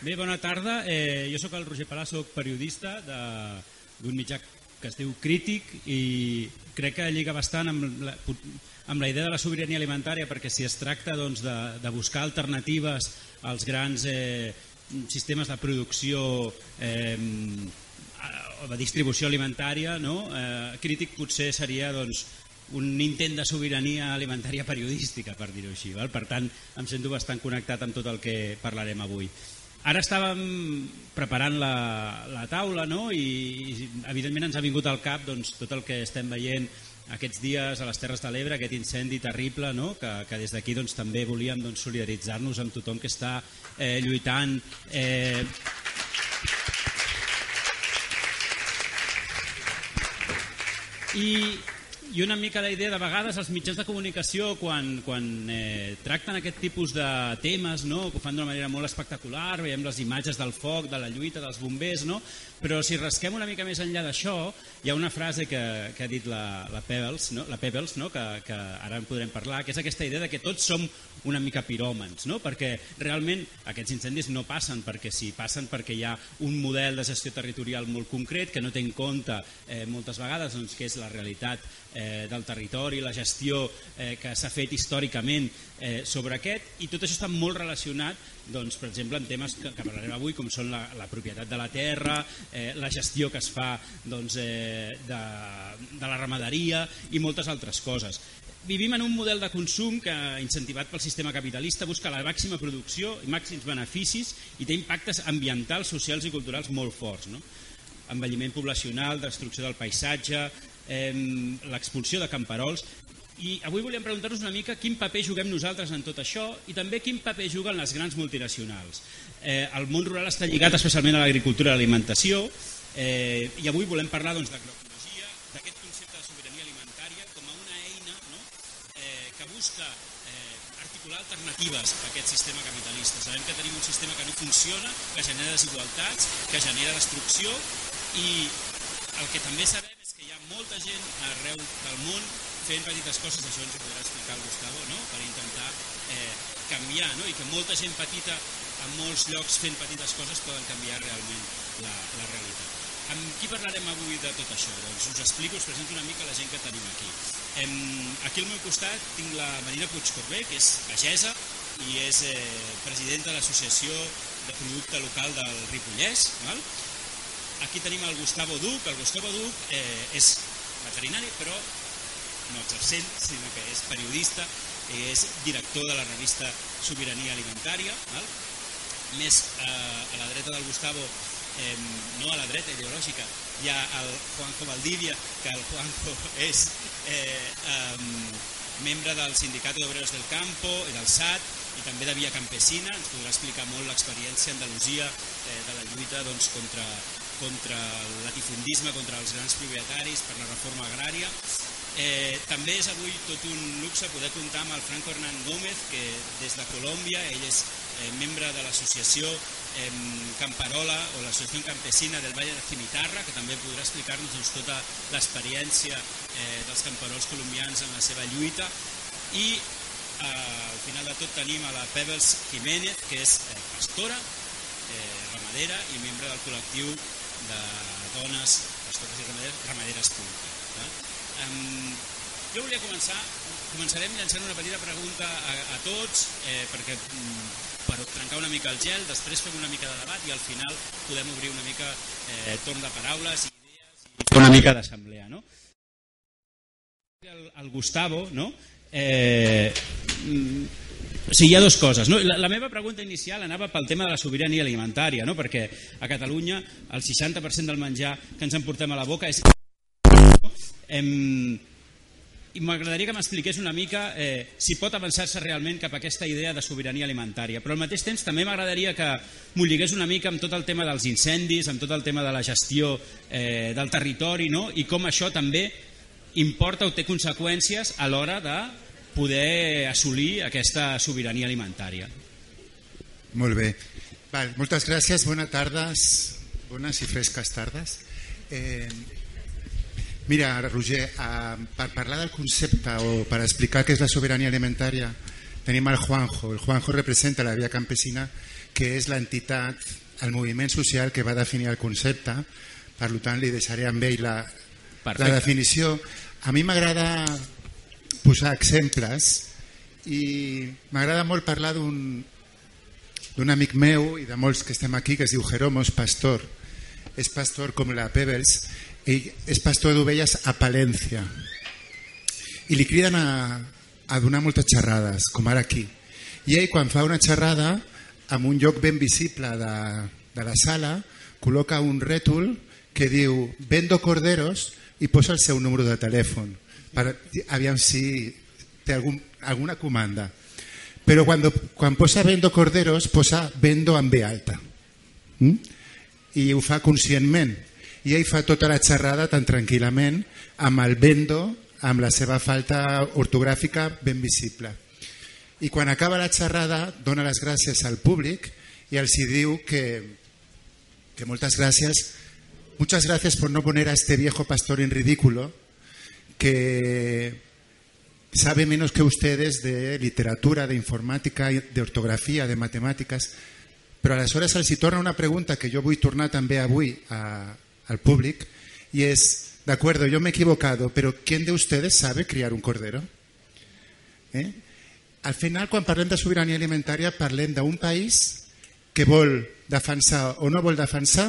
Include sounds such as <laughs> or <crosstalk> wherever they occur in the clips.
Bé, bona tarda. Eh, jo sóc el Roger Palà, sóc periodista d'un mitjà que es diu Crític i crec que lliga bastant amb la, amb la idea de la sobirania alimentària perquè si es tracta doncs, de, de buscar alternatives als grans eh, sistemes de producció eh, de distribució alimentària, no? eh, Crític potser seria doncs, un intent de sobirania alimentària periodística, per dir-ho així. Val? Per tant, em sento bastant connectat amb tot el que parlarem avui. Ara estàvem preparant la, la taula no? I, i evidentment ens ha vingut al cap doncs, tot el que estem veient aquests dies a les Terres de l'Ebre, aquest incendi terrible, no? que, que des d'aquí doncs, també volíem doncs, solidaritzar-nos amb tothom que està eh, lluitant. Eh... I, i una mica la idea de vegades els mitjans de comunicació quan, quan eh, tracten aquest tipus de temes no? que ho fan d'una manera molt espectacular veiem les imatges del foc, de la lluita dels bombers no? però si rasquem una mica més enllà d'això hi ha una frase que, que ha dit la, la Pebbles, no? la Pebbles no? que, que ara en podrem parlar que és aquesta idea de que tots som una mica piròmens no? perquè realment aquests incendis no passen perquè sí, passen perquè hi ha un model de gestió territorial molt concret que no té en compte eh, moltes vegades doncs, que és la realitat eh, del territori, la gestió eh, que s'ha fet històricament eh, sobre aquest i tot això està molt relacionat doncs, per exemple, en temes que, que parlarem avui com són la, la propietat de la terra, eh, la gestió que es fa doncs, eh, de, de la ramaderia i moltes altres coses. Vivim en un model de consum que, incentivat pel sistema capitalista, busca la màxima producció i màxims beneficis i té impactes ambientals, socials i culturals molt forts. No? envelliment poblacional, destrucció del paisatge, eh, l'expulsió de camperols i avui volíem preguntar-nos una mica quin paper juguem nosaltres en tot això i també quin paper juguen les grans multinacionals. Eh, el món rural està lligat especialment a l'agricultura i l'alimentació eh, i avui volem parlar doncs, d'agroecologia, d'aquest concepte de sobirania alimentària com a una eina no? eh, que busca eh, articular alternatives a aquest sistema capitalista. Sabem que tenim un sistema que no funciona, que genera desigualtats, que genera destrucció i el que també sabem és que hi ha molta gent arreu del món fent petites coses, això ens ho podrà explicar el Gustavo, no? per intentar eh, canviar, no? i que molta gent petita en molts llocs fent petites coses poden canviar realment la, la realitat. Amb qui parlarem avui de tot això? Doncs us explico, us presento una mica la gent que tenim aquí. Em, aquí al meu costat tinc la Marina Puigcorbé, que és pagesa i és eh, presidenta de l'Associació de Producte Local del Ripollès. Val? Aquí tenim el Gustavo Duc. El Gustavo Duc eh, és veterinari, però no exercent, sinó que és periodista, és director de la revista Sobirania Alimentària. Val? Més eh, a la dreta del Gustavo, eh, no a la dreta ideològica, hi ha el Juanjo Valdivia, que el Juanjo <laughs> és eh, eh, membre del Sindicat d'Obreros del Campo i del SAT i també de Via Campesina, ens podrà explicar molt l'experiència Andalusia eh, de la lluita doncs, contra, contra el latifundisme, contra els grans propietaris, per la reforma agrària Eh, també és avui tot un luxe poder comptar amb el Franco Hernán Gómez, que des de Colòmbia, ell és eh, membre de l'associació eh, Camparola o l'associació campesina del Valle de Cimitarra, que també podrà explicar-nos doncs, tota l'experiència eh, dels camperols colombians en la seva lluita. I eh, al final de tot tenim a la Pebbles Jiménez, que és eh, pastora, eh, ramadera i membre del col·lectiu de dones pastores i ramaderes, ramaderes públiques. Um, jo volia començar, començarem llançant una petita pregunta a, a tots, eh, perquè mm, per trencar una mica el gel, després fem una mica de debat i al final podem obrir una mica eh, torn de paraules i idees i fer una mica d'assemblea. No? El, el Gustavo, no? Eh, o sigui, hi ha dues coses. No? La, la meva pregunta inicial anava pel tema de la sobirania alimentària, no? perquè a Catalunya el 60% del menjar que ens emportem a la boca és Em, i m'agradaria que m'expliqués una mica eh, si pot avançar-se realment cap a aquesta idea de sobirania alimentària. Però al mateix temps també m'agradaria que m'ho lligués una mica amb tot el tema dels incendis, amb tot el tema de la gestió eh, del territori no? i com això també importa o té conseqüències a l'hora de poder assolir aquesta sobirania alimentària. Molt bé. Val, moltes gràcies, bones tardes, bones i fresques tardes. Eh, Mira, Roger, uh, per parlar del concepte o per explicar què és la sobirania alimentària tenim el Juanjo. El Juanjo representa la via campesina que és l'entitat, el moviment social que va definir el concepte, per tant li deixaré amb ell la, la definició. A mi m'agrada posar exemples i m'agrada molt parlar d'un d'un amic meu i de molts que estem aquí que es diu Jeromos Pastor és pastor com la Pebbles ell és pastor d'ovelles a Palència i li criden a, a donar moltes xerrades com ara aquí. I ell quan fa una xerrada en un lloc ben visible de, de la sala col·loca un rètol que diu vendo corderos i posa el seu número de telèfon. Per, aviam si té algun, alguna comanda. Però quan, quan posa vendo corderos posa vendo amb B alta mm? i ho fa conscientment i ell fa tota la xerrada tan tranquil·lament amb el vendo amb la seva falta ortogràfica ben visible. I quan acaba la xerrada dona les gràcies al públic i els hi diu que, que moltes gràcies. Muchas gracias por no poner a este viejo pastor en ridículo que sabe menos que ustedes de literatura, de informàtica, de ortografia, de matemàtiques, però aleshores els hi torna una pregunta que jo vull tornar també avui a, al públic i és, de acuerdo, yo me he equivocado, pero ¿quién de ustedes sabe criar un cordero? Eh? Al final, quan parlem de sobirania alimentària, parlem d'un país que vol defensar o no vol defensar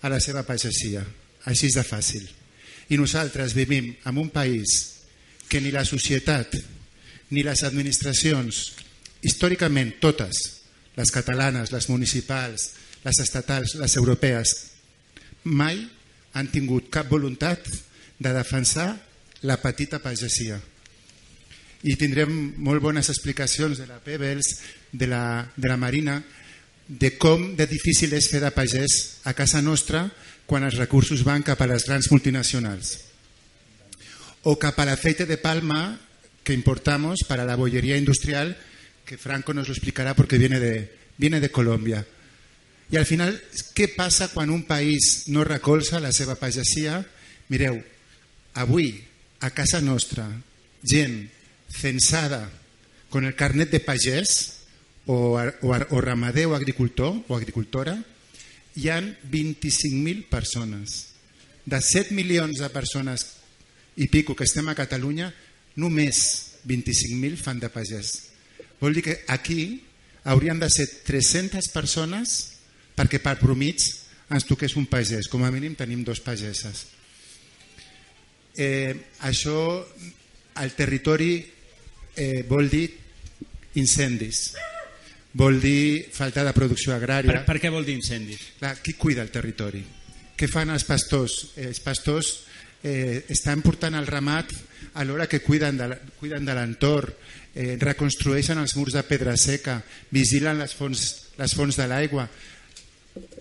a la seva pagesia. Així és de fàcil. I nosaltres vivim en un país que ni la societat ni les administracions, històricament totes, les catalanes, les municipals, les estatals, les europees, mai han tingut cap voluntat de defensar la petita pagesia. I tindrem molt bones explicacions de la Pebbles, de la, de la Marina, de com de difícil és fer de pagès a casa nostra quan els recursos van cap a les grans multinacionals o cap al aceite de palma que importamos para la bollería industrial, que Franco nos lo explicará porque viene de, viene de Colombia. I al final, què passa quan un país no recolza la seva pagesia? Mireu, avui, a casa nostra, gent censada con el carnet de pagès o, o, o ramader o agricultor o agricultora, hi han 25.000 persones. De 7 milions de persones i pico que estem a Catalunya, només 25.000 fan de pagès. Vol dir que aquí haurien de ser 300 persones perquè per promig ens toqués un pagès. Com a mínim tenim dos pageses. Eh, això al territori eh, vol dir incendis vol dir falta de producció agrària per, per què vol dir incendis? Clar, qui cuida el territori? què fan els pastors? Eh, els pastors eh, estan portant el ramat a l'hora que cuiden de, cuiden de l'entorn, eh, reconstrueixen els murs de pedra seca, vigilen les fonts, les fonts de l'aigua,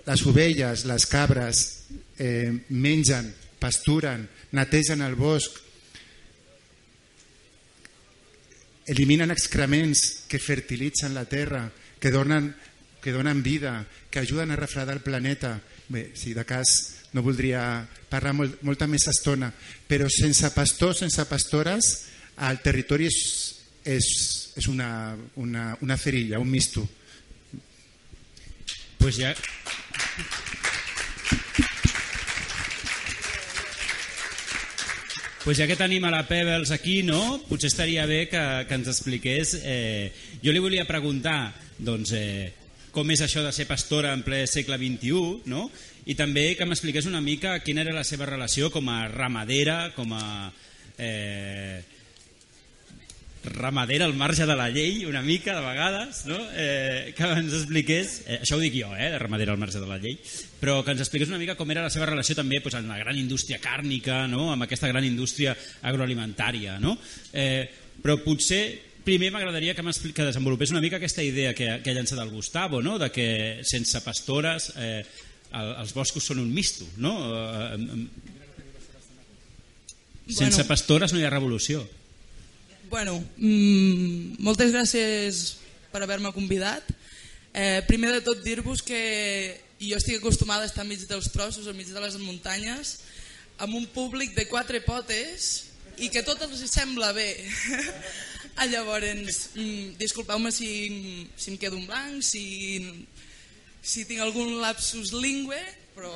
les ovelles, les cabres, eh, mengen, pasturen, netegen el bosc, eliminen excrements que fertilitzen la terra, que donen, que donen vida, que ajuden a refredar el planeta. Bé, si de cas no voldria parlar molt, molta més estona, però sense pastors, sense pastores, el territori és, és, és una, una, una cerilla, un misto. Pues ja... Pues ja que tenim a la Pebbles aquí, no? potser estaria bé que, que ens expliqués... Eh, jo li volia preguntar doncs, eh, com és això de ser pastora en ple segle XXI, no? i també que m'expliqués una mica quina era la seva relació com a ramadera, com a eh, ramadera al marge de la llei, una mica de vegades, no? eh, que ens expliqués, eh, això ho dic jo, eh, de ramadera al marge de la llei, però que ens expliqués una mica com era la seva relació també pues, amb la gran indústria càrnica, no? amb aquesta gran indústria agroalimentària. No? Eh, però potser primer m'agradaria que, que desenvolupés una mica aquesta idea que, que ha llançat el Gustavo, no? de que sense pastores eh, el, els boscos són un misto, no? Eh, sense bueno, pastores no hi ha revolució. Bueno, mmm, moltes gràcies per haver-me convidat. Eh, primer de tot dir-vos que jo estic acostumada a estar enmig dels trossos, enmig de les muntanyes, amb un públic de quatre potes i que tot els sembla bé. <laughs> Llavors, mm, disculpeu-me si, si em quedo en blanc, si si tinc algun lapsus lingüe, però,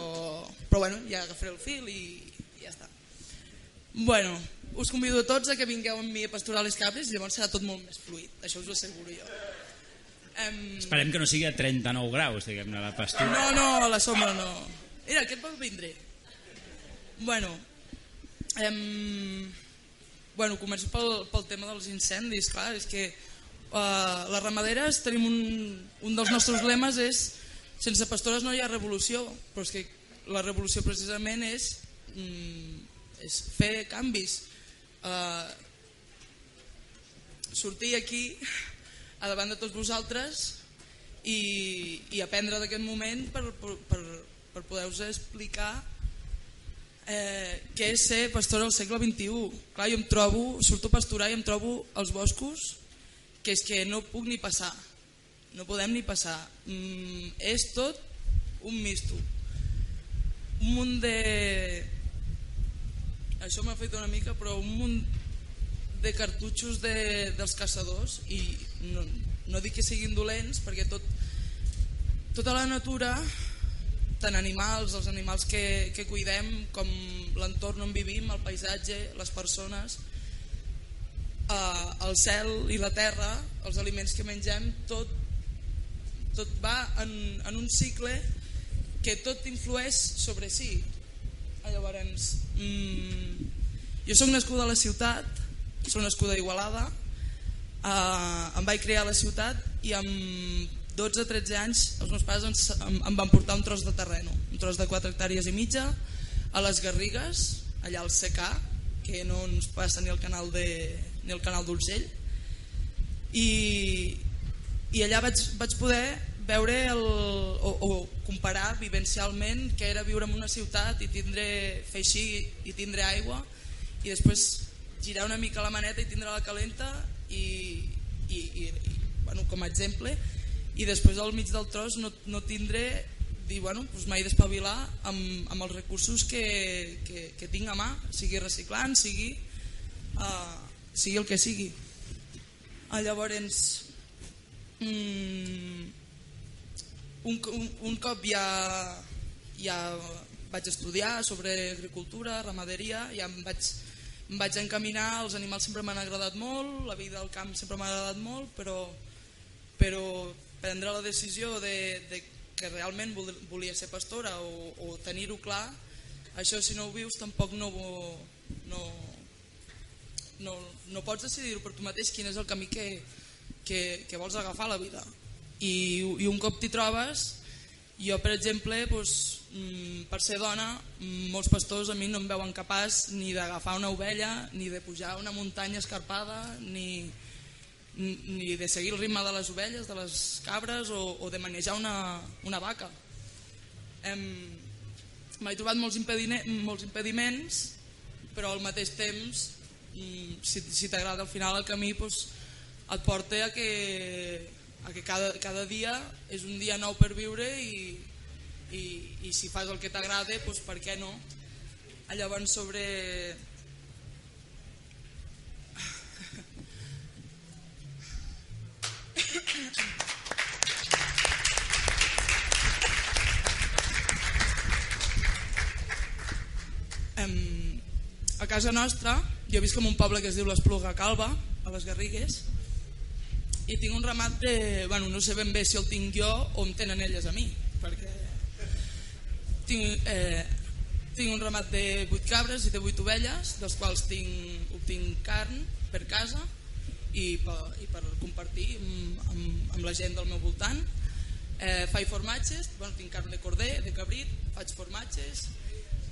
però bueno, ja agafaré el fil i, i ja està. Bueno, us convido a tots a que vingueu amb mi a pasturar les cabres i llavors serà tot molt més fluid, això us ho asseguro jo. Um, Esperem que no sigui a 39 graus, diguem-ne, la pastura. no, no, a la sombra no. Mira, aquest vol vindre. Bueno, um, bueno començo pel, pel tema dels incendis, clar, és que uh, les ramaderes tenim un, un dels nostres lemes és sense pastores no hi ha revolució, però és que la revolució precisament és, mm, és fer canvis. Uh, sortir aquí a davant de tots vosaltres i, i aprendre d'aquest moment per, per, per, per poder-vos explicar eh, què és ser pastor al segle XXI. Clar, jo em trobo, surto a pasturar i em trobo als boscos que és que no puc ni passar. No podem ni passar. Mm, és tot un misto. Un munt de... Això m'ha fet una mica, però un munt de cartutxos de, dels caçadors i no, no dic que siguin dolents perquè tot, tota la natura tant animals, els animals que, que cuidem com l'entorn on vivim, el paisatge, les persones eh, el cel i la terra els aliments que mengem tot, tot va en, en un cicle que tot influeix sobre si llavors mm, jo sóc nascuda a la ciutat soc nascuda a Igualada, eh, em vaig crear a la ciutat i amb 12-13 anys els meus pares ens, em, em van portar un tros de terreno, un tros de 4 hectàrees i mitja, a les Garrigues, allà al secà, que no ens passa ni el canal de ni el canal d'Urgell, i, i allà vaig, vaig poder veure el, o, o comparar vivencialment què era viure en una ciutat i tindre, fer així i tindre aigua i després girar una mica la maneta i tindre la calenta i, i, i, i bueno, com a exemple i després al mig del tros no, no tindré dir, bueno, doncs m'he d'espavilar amb, amb els recursos que, que, que tinc a mà, sigui reciclant, sigui, uh, sigui el que sigui. Uh, llavors, mm, un, un, un cop ja, ja vaig estudiar sobre agricultura, ramaderia, ja em vaig, em vaig encaminar, els animals sempre m'han agradat molt, la vida al camp sempre m'ha agradat molt, però, però prendre la decisió de, de que realment volia ser pastora o, o tenir-ho clar, això si no ho vius tampoc no, no, no, no pots decidir-ho per tu mateix quin és el camí que, que, que vols agafar a la vida. I, i un cop t'hi trobes, jo per exemple, doncs, per ser dona, molts pastors a mi no em veuen capaç ni d'agafar una ovella, ni de pujar una muntanya escarpada, ni, ni de seguir el ritme de les ovelles, de les cabres o, o de manejar una, una vaca. M'he trobat molts, molts impediments, però al mateix temps, mm, si, si t'agrada al final el camí, doncs, et porta a que, a que cada, cada dia és un dia nou per viure i, i, i si fas el que t'agrada, doncs per què no? Llavors sobre a casa nostra, jo visc en un poble que es diu l'Espluga Calva, a les Garrigues, i tinc un ramat de... Bueno, no sé ben bé si el tinc jo o em tenen elles a mi, perquè tinc, eh, tinc un ramat de 8 cabres i de 8 ovelles, dels quals tinc, obtinc carn per casa i per, i per compartir amb, amb, amb la gent del meu voltant. Eh, faig formatges, bueno, tinc carn de corder, de cabrit, faig formatges,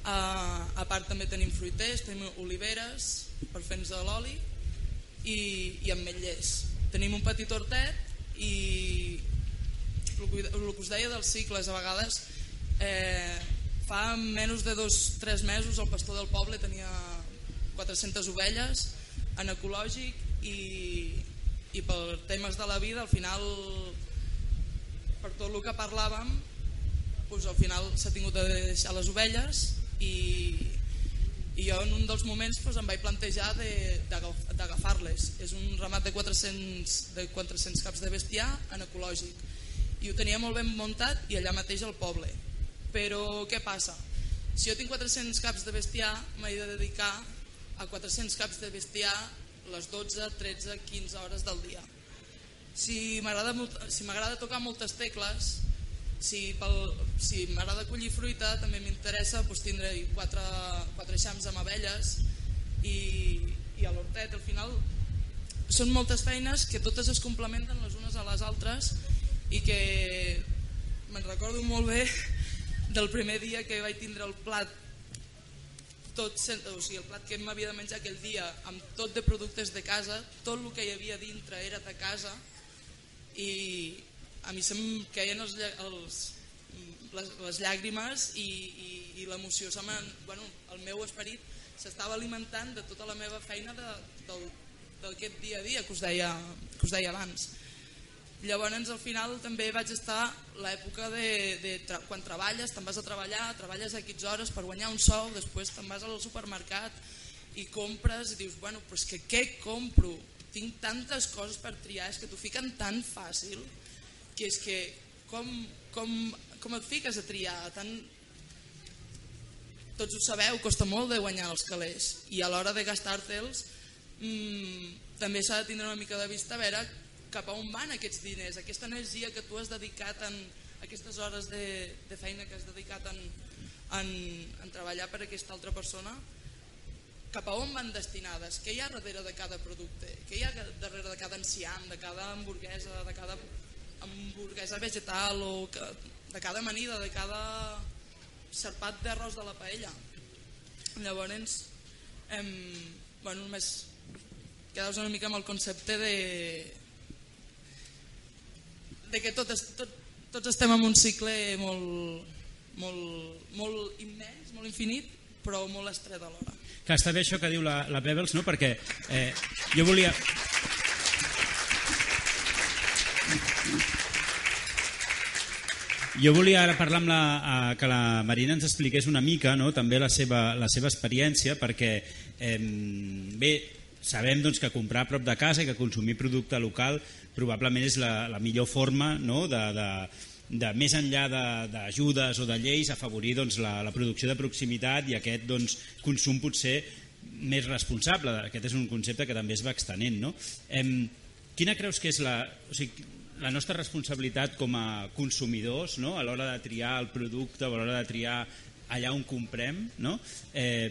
Uh, a part també tenim fruiters, tenim oliveres per fer-nos de l'oli i, i ametllers. Tenim un petit hortet i el que, us deia dels cicles, a vegades eh, fa menys de dos tres mesos el pastor del poble tenia 400 ovelles en ecològic i, i per temes de la vida al final per tot el que parlàvem doncs al final s'ha tingut de deixar les ovelles i, i jo en un dels moments doncs, em vaig plantejar d'agafar-les és un ramat de 400, de 400 caps de bestiar en ecològic i ho tenia molt ben muntat i allà mateix al poble. Però què passa? Si jo tinc 400 caps de bestiar, m'he de dedicar a 400 caps de bestiar les 12, 13, 15 hores del dia. Si m'agrada si tocar moltes tecles, si, pel, si m'agrada collir fruita, també m'interessa doncs, tindre quatre, quatre eixams amb abelles i, i a l'hortet. Al final són moltes feines que totes es complementen les unes a les altres i que me'n recordo molt bé <laughs> del primer dia que vaig tindre el plat tot, o sigui, el plat que m'havia de menjar aquell dia amb tot de productes de casa, tot el que hi havia dintre era de casa i a mi se'm queien els, els, les, les llàgrimes i, i, i l'emoció, bueno, el meu esperit s'estava alimentant de tota la meva feina d'aquest dia a dia que us deia, que us deia abans. Llavors al final també vaig estar l'època de, de tra quan treballes, te'n vas a treballar, treballes a 15 hores per guanyar un sou, després te'n vas al supermercat i compres i dius, bueno, però és que què compro? Tinc tantes coses per triar, és que t'ho fiquen tan fàcil que és que com, com, com et fiques a triar? Tan... Tots ho sabeu, costa molt de guanyar els calés. I a l'hora de gastar-te'ls mmm, també s'ha de tindre una mica de vista a veure cap a on van aquests diners, aquesta energia que tu has dedicat en aquestes hores de, de feina que has dedicat en, en, en treballar per aquesta altra persona, cap a on van destinades, què hi ha darrere de cada producte, què hi ha darrere de cada enciam, de cada hamburguesa, de cada hamburguesa vegetal o de cada amanida, de cada serpat d'arròs de la paella. Llavors, hem, bueno, només quedaus una mica amb el concepte de, de que tot, tot, tots estem en un cicle molt, molt, molt immens, molt infinit, però molt estret alhora. Que està bé això que diu la, la Pebbles, no? perquè eh, jo volia... Jo volia ara parlar amb la, eh, que la Marina ens expliqués una mica no? també la seva, la seva experiència perquè eh, bé, sabem doncs, que comprar a prop de casa i que consumir producte local probablement és la, la millor forma no? de, de, de més enllà d'ajudes o de lleis afavorir doncs, la, la producció de proximitat i aquest doncs, consum potser més responsable. Aquest és un concepte que també es va extenent. No? Em, quina creus que és la, o sigui, la nostra responsabilitat com a consumidors no? a l'hora de triar el producte, a l'hora de triar allà on comprem? No? Eh,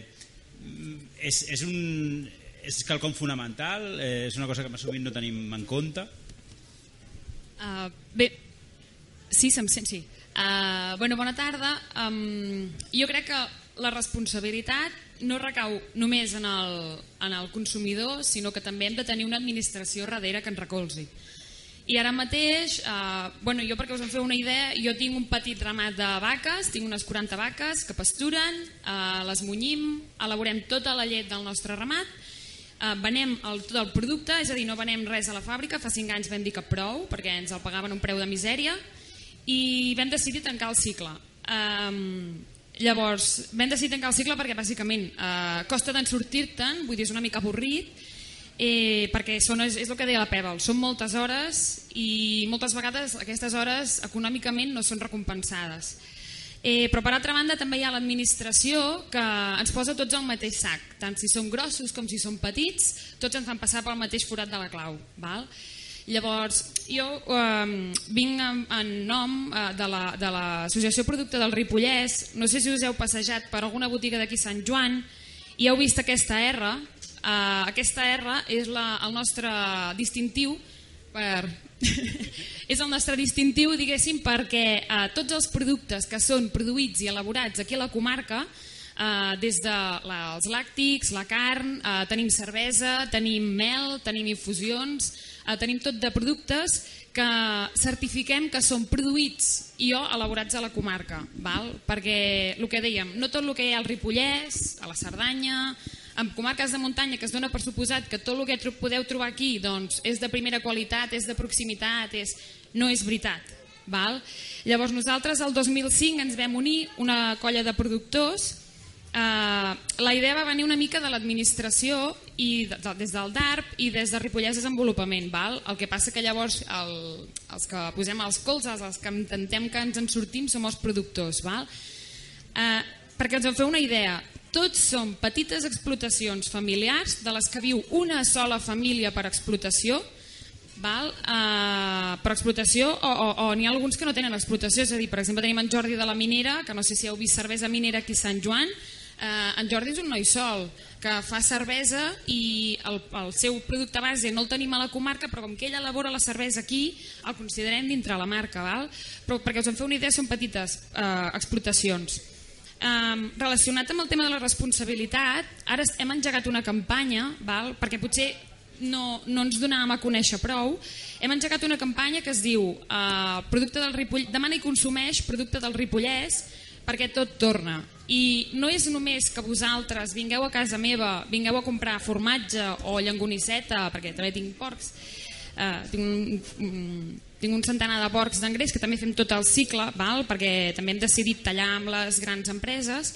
és, és un, és quelcom fonamental? Eh, és una cosa que sovint no tenim en compte? Uh, bé, sí, se'm sent, sí. Uh, bueno, bona tarda. Um, jo crec que la responsabilitat no recau només en el, en el consumidor, sinó que també hem de tenir una administració darrere que ens recolzi. I ara mateix, eh, bueno, jo perquè us en feu una idea, jo tinc un petit ramat de vaques, tinc unes 40 vaques que pasturen, eh, les munyim, elaborem tota la llet del nostre ramat eh, venem el, tot el producte, és a dir, no venem res a la fàbrica, fa 5 anys vam dir que prou, perquè ens el pagaven un preu de misèria, i vam decidir tancar el cicle. Um, llavors, vam decidir tancar el cicle perquè bàsicament eh, costa d'en sortir-te'n, vull dir, és una mica avorrit, eh, perquè són, és, és el que deia la Pebble, són moltes hores i moltes vegades aquestes hores econòmicament no són recompensades. Eh, però per altra banda també hi ha l'administració que ens posa tots al mateix sac, tant si són grossos com si són petits, tots ens fan passar pel mateix forat de la clau. Val? Llavors, jo eh, vinc en, en nom eh, de l'Associació la, Producte del Ripollès, no sé si us heu passejat per alguna botiga d'aquí Sant Joan i heu vist aquesta R, eh, aquesta R és la, el nostre distintiu per <laughs> és el nostre distintiu, diguéssim, perquè eh, tots els productes que són produïts i elaborats aquí a la comarca, eh, des de la, els làctics, la carn, eh, tenim cervesa, tenim mel, tenim infusions, eh, tenim tot de productes que certifiquem que són produïts i o elaborats a la comarca, val? perquè el que dèiem, no tot el que hi ha al Ripollès, a la Cerdanya, en comarques de muntanya que es dona per suposat que tot el que podeu trobar aquí doncs, és de primera qualitat, és de proximitat, és... no és veritat. Val? Llavors nosaltres el 2005 ens vam unir una colla de productors Uh, la idea va venir una mica de l'administració i de, de, des del DARP i des de Ripollès Desenvolupament. Val? El que passa que llavors el, els que posem els colzes, els que intentem que ens en sortim, som els productors. Val? Uh, perquè ens en feu una idea, tots són petites explotacions familiars de les que viu una sola família per explotació, val? Uh, per explotació o, o, o n'hi ha alguns que no tenen explotació, és a dir, per exemple tenim en Jordi de la Minera, que no sé si heu vist cervesa minera aquí a Sant Joan, Eh, en Jordi és un noi sol que fa cervesa i el, el seu producte base no el tenim a la comarca però com que ell elabora la cervesa aquí el considerem dintre la marca val? però perquè us en feu una idea són petites eh, explotacions relacionat amb el tema de la responsabilitat ara hem engegat una campanya val? perquè potser no, no ens donàvem a conèixer prou. Hem engegat una campanya que es diu eh, producte del Ripoll... demana i consumeix producte del Ripollès perquè tot torna. I no és només que vosaltres vingueu a casa meva, vingueu a comprar formatge o llangonisseta, perquè també tinc porcs, eh, tinc, un, tinc un centenar de porcs d'engreix que també fem tot el cicle, val? perquè també hem decidit tallar amb les grans empreses.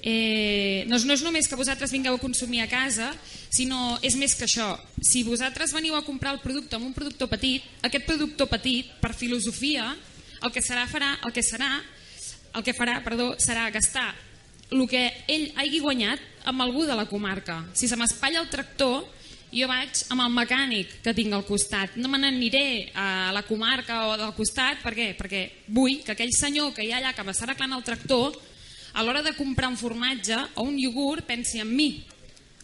Eh, no, no és només que vosaltres vingueu a consumir a casa, sinó és més que això. Si vosaltres veniu a comprar el producte amb un productor petit, aquest productor petit, per filosofia, el que serà farà, el que serà el que farà perdó, serà gastar el que ell hagi guanyat amb algú de la comarca. Si se m'espatlla el tractor, jo vaig amb el mecànic que tinc al costat. No me n'aniré a la comarca o del costat, per què? Perquè vull que aquell senyor que hi ha allà que m'està arreglant el tractor, a l'hora de comprar un formatge o un iogurt, pensi en mi,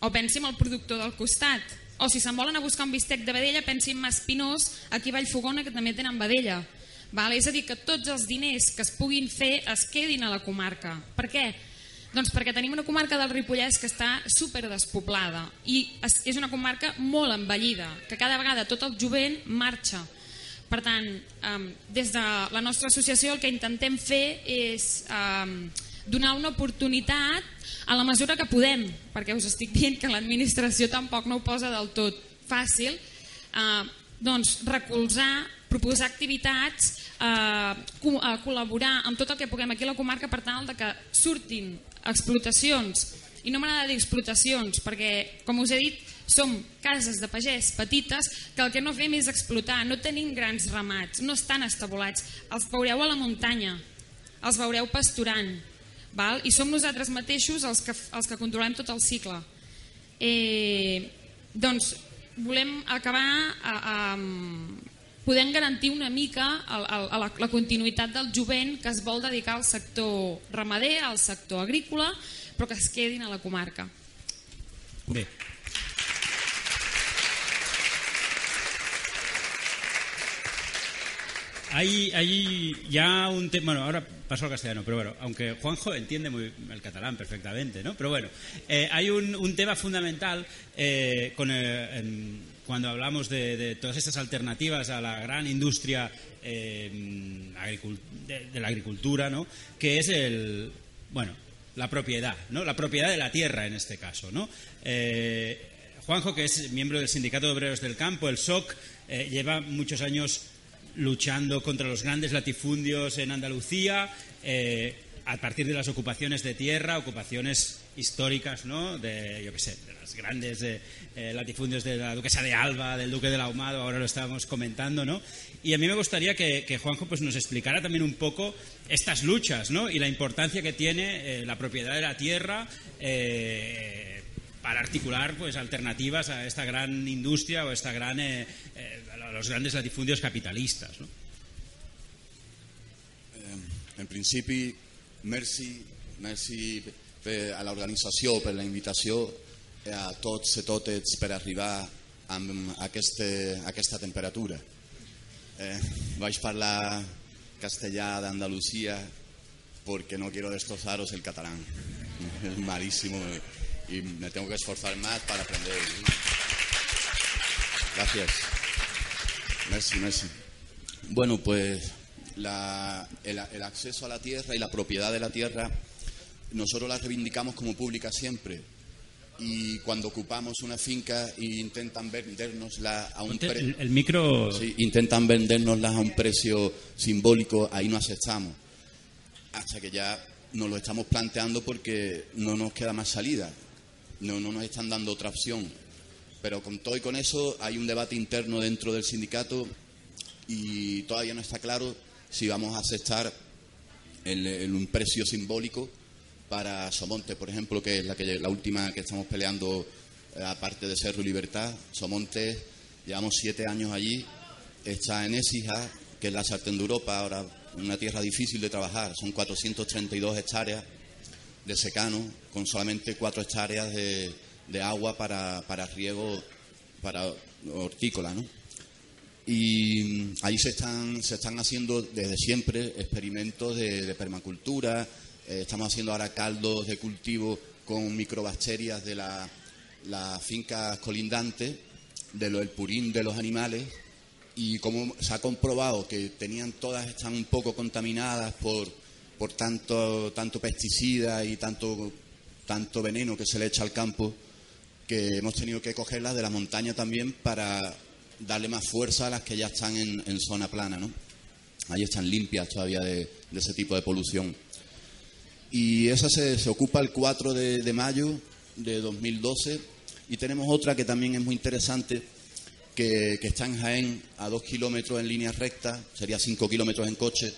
o pensi en el productor del costat. O si se'n volen a buscar un bistec de vedella, pensi en Maspinós, aquí a Vallfogona, que també tenen vedella. Val? És a dir, que tots els diners que es puguin fer es quedin a la comarca. Per què? Doncs perquè tenim una comarca del Ripollès que està super despoblada i és una comarca molt envellida, que cada vegada tot el jovent marxa. Per tant, des de la nostra associació el que intentem fer és donar una oportunitat a la mesura que podem, perquè us estic dient que l'administració tampoc no ho posa del tot fàcil, eh, doncs recolzar, proposar activitats, eh, col·laborar amb tot el que puguem aquí a la comarca per tal de que surtin explotacions, i no m'agrada dir explotacions perquè, com us he dit, som cases de pagès petites que el que no fem és explotar, no tenim grans ramats, no estan estabulats, els veureu a la muntanya, els veureu pasturant, val? i som nosaltres mateixos els que, els que controlem tot el cicle. Eh, doncs volem acabar a, a, podem garantir una mica el, el, la, la continuïtat del jovent que es vol dedicar al sector ramader, al sector agrícola, però que es quedin a la comarca. Bé. Hay, hay ya un tema, bueno, ahora paso al castellano, pero bueno, aunque Juanjo entiende muy el catalán perfectamente, ¿no? Pero bueno, eh, hay un, un, tema fundamental eh, con el, en, cuando hablamos de, de, todas estas alternativas a la gran industria eh, de, la agricultura, ¿no? que es el, bueno, la propiedad, ¿no? la propiedad de la tierra en este caso. ¿no? Eh, Juanjo, que es miembro del Sindicato de Obreros del Campo, el SOC, eh, lleva muchos años luchando contra los grandes latifundios en Andalucía, a partir de las ocupaciones de tierra, ocupaciones históricas, ¿no? De, yo qué sé, de las grandes eh, latifundios de la duquesa de Alba, del duque del Ahumado, ahora lo estábamos comentando, ¿no? Y a mí me gustaría que, Juanjo pues, nos explicara también un poco estas luchas, ¿no? Y la importancia que tiene eh, la propiedad de la tierra eh, para articular pues alternativas a esta gran industria o esta gran a los grandes latifundios capitalistas, ¿no? En principi, merci, merci a l'organització per la invitació a tots i totes per arribar amb aquesta, aquesta temperatura. Eh, vaig parlar castellà d'Andalusia porque no quiero destrozaros el catalán. <laughs> Es malísimo y me tengo que esforzar más para aprender. Gracias. Merci, merci. Bueno, pues la, el, el, acceso a la tierra y la propiedad de la tierra, nosotros la reivindicamos como pública siempre. Y cuando ocupamos una finca e intentan vendernosla a un precio. El, el, micro. Sí, intentan vendernosla a un precio simbólico, ahí no aceptamos. Hasta que ya nos lo estamos planteando porque no nos queda más salida, no, no nos están dando otra opción. Pero con todo y con eso hay un debate interno dentro del sindicato y todavía no está claro si vamos a aceptar el, el- un precio simbólico para Somonte, por ejemplo, que es la, que, la última que estamos peleando, eh, aparte de Cerro Libertad. Somonte, llevamos siete años allí, está en Écija, que es la sartén de Europa, ahora una tierra difícil de trabajar, son 432 hectáreas de secano, con solamente cuatro hectáreas de, agua para, para riego, para hortícola, ¿no? Y ahí se están, se están haciendo desde siempre experimentos de permacultura, eh, estamos haciendo ahora caldos de cultivo con microbacterias de la, la finca colindante, de lo, el purín de los animales, y como se ha comprobado que tenían todas están un poco contaminadas por, por tanto, tanto pesticida y tanto, tanto veneno que se le echa al campo, que hemos tenido que cogerlas de la montaña también para darle más fuerza a las que ya están en, zona plana, ¿no? Ahí están limpias todavía de ese tipo de polución. Y esa se, se ocupa el 4 de, de mayo de 2012 y tenemos otra que también es muy interesante, que, que está en Jaén a dos kilómetros en línea recta, sería cinco kilómetros en coche,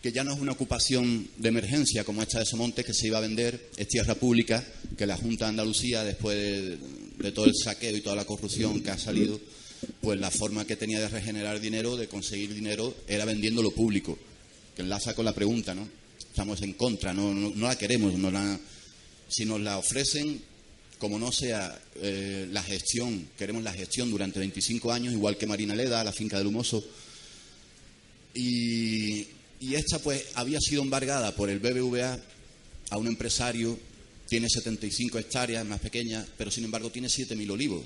que ya no es una ocupación de emergencia como esta de Somonte que se iba a vender, es tierra pública, que la Junta de Andalucía, después de, de todo el saqueo y toda la corrupción que ha salido, pues la forma que tenía de regenerar dinero, de conseguir dinero, era vendiendo lo público, que enlaza con la pregunta, ¿no? Estamos en contra, no, no, la queremos, no la, si nos la ofrecen, como no sea eh, la gestión, queremos la gestión durante 25 años, igual que Marina Leda, la finca del Humoso. Y, y esta pues había sido embargada por el BBVA a un empresario, tiene 75 hectáreas, más pequeña, pero sin embargo tiene 7.000 olivos,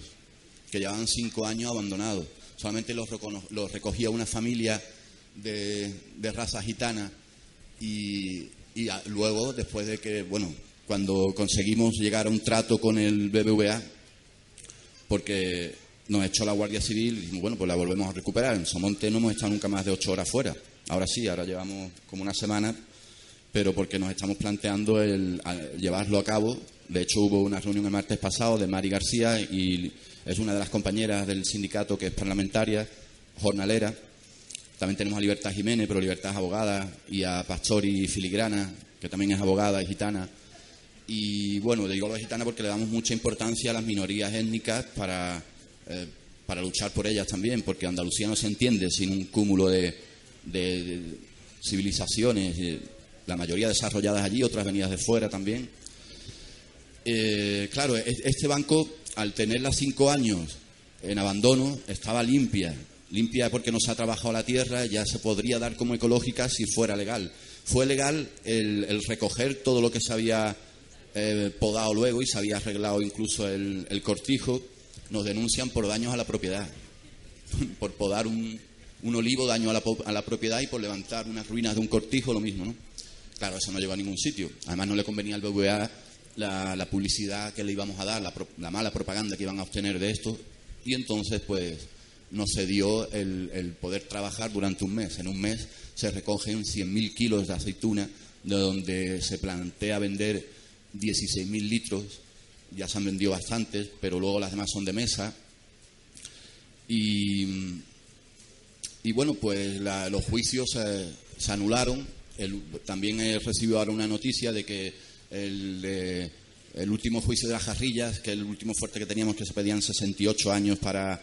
que llevaban 5 años abandonados. Solamente los recogía una familia de, de raza gitana y, luego, después de que, bueno, cuando conseguimos llegar a un trato con el BBVA, porque nos echó la Guardia Civil, y bueno, pues la volvemos a recuperar. En Somonte no hemos estado nunca más de ocho horas fuera. Ahora sí, ahora llevamos como una semana, pero porque nos estamos planteando el, a- llevarlo a cabo. De hecho, hubo una reunión el martes pasado de Mari García y es una de las compañeras del sindicato que es parlamentaria, jornalera. También tenemos a Libertad Jiménez, pero Libertad es abogada, y a Pastori Filigrana, que también es abogada y gitana. Y bueno, digo lo gitana porque le damos mucha importancia a las minorías étnicas para, eh, para luchar por ellas también, porque Andalucía no se entiende sin un cúmulo de, civilizaciones, eh, la mayoría desarrolladas allí, otras venidas de fuera también. Eh, claro, este banco, al tenerla cinco años en abandono, estaba limpia. Limpia porque no se ha trabajado la tierra, ya se podría dar como ecológica si fuera legal. Fue legal el, el recoger todo lo que se había eh, podado luego y se había arreglado incluso el, cortijo. Nos denuncian por daños a la propiedad, <laughs> por podar un, un olivo, daño a la, a la propiedad y por levantar unas ruinas de un cortijo, lo mismo, ¿no? Claro, eso no llegó a ningún sitio. Además, no le convenía al BBVA la, la publicidad que le íbamos a dar, la, la mala propaganda que iban a obtener de esto. Y entonces, pues, nos cedió el, el poder trabajar durante un mes. En un mes se recogen 100.000 kilos de aceituna, de donde se plantea vender 16.000 litros. Ya se han vendido bastantes, pero luego las demás son de mesa. Y, y bueno, pues la- los juicios eh, se anularon. También he recibido ahora una noticia de que el, eh, el último juicio de las jarrillas, que el último fuerte que teníamos, que se pedían 68 años para,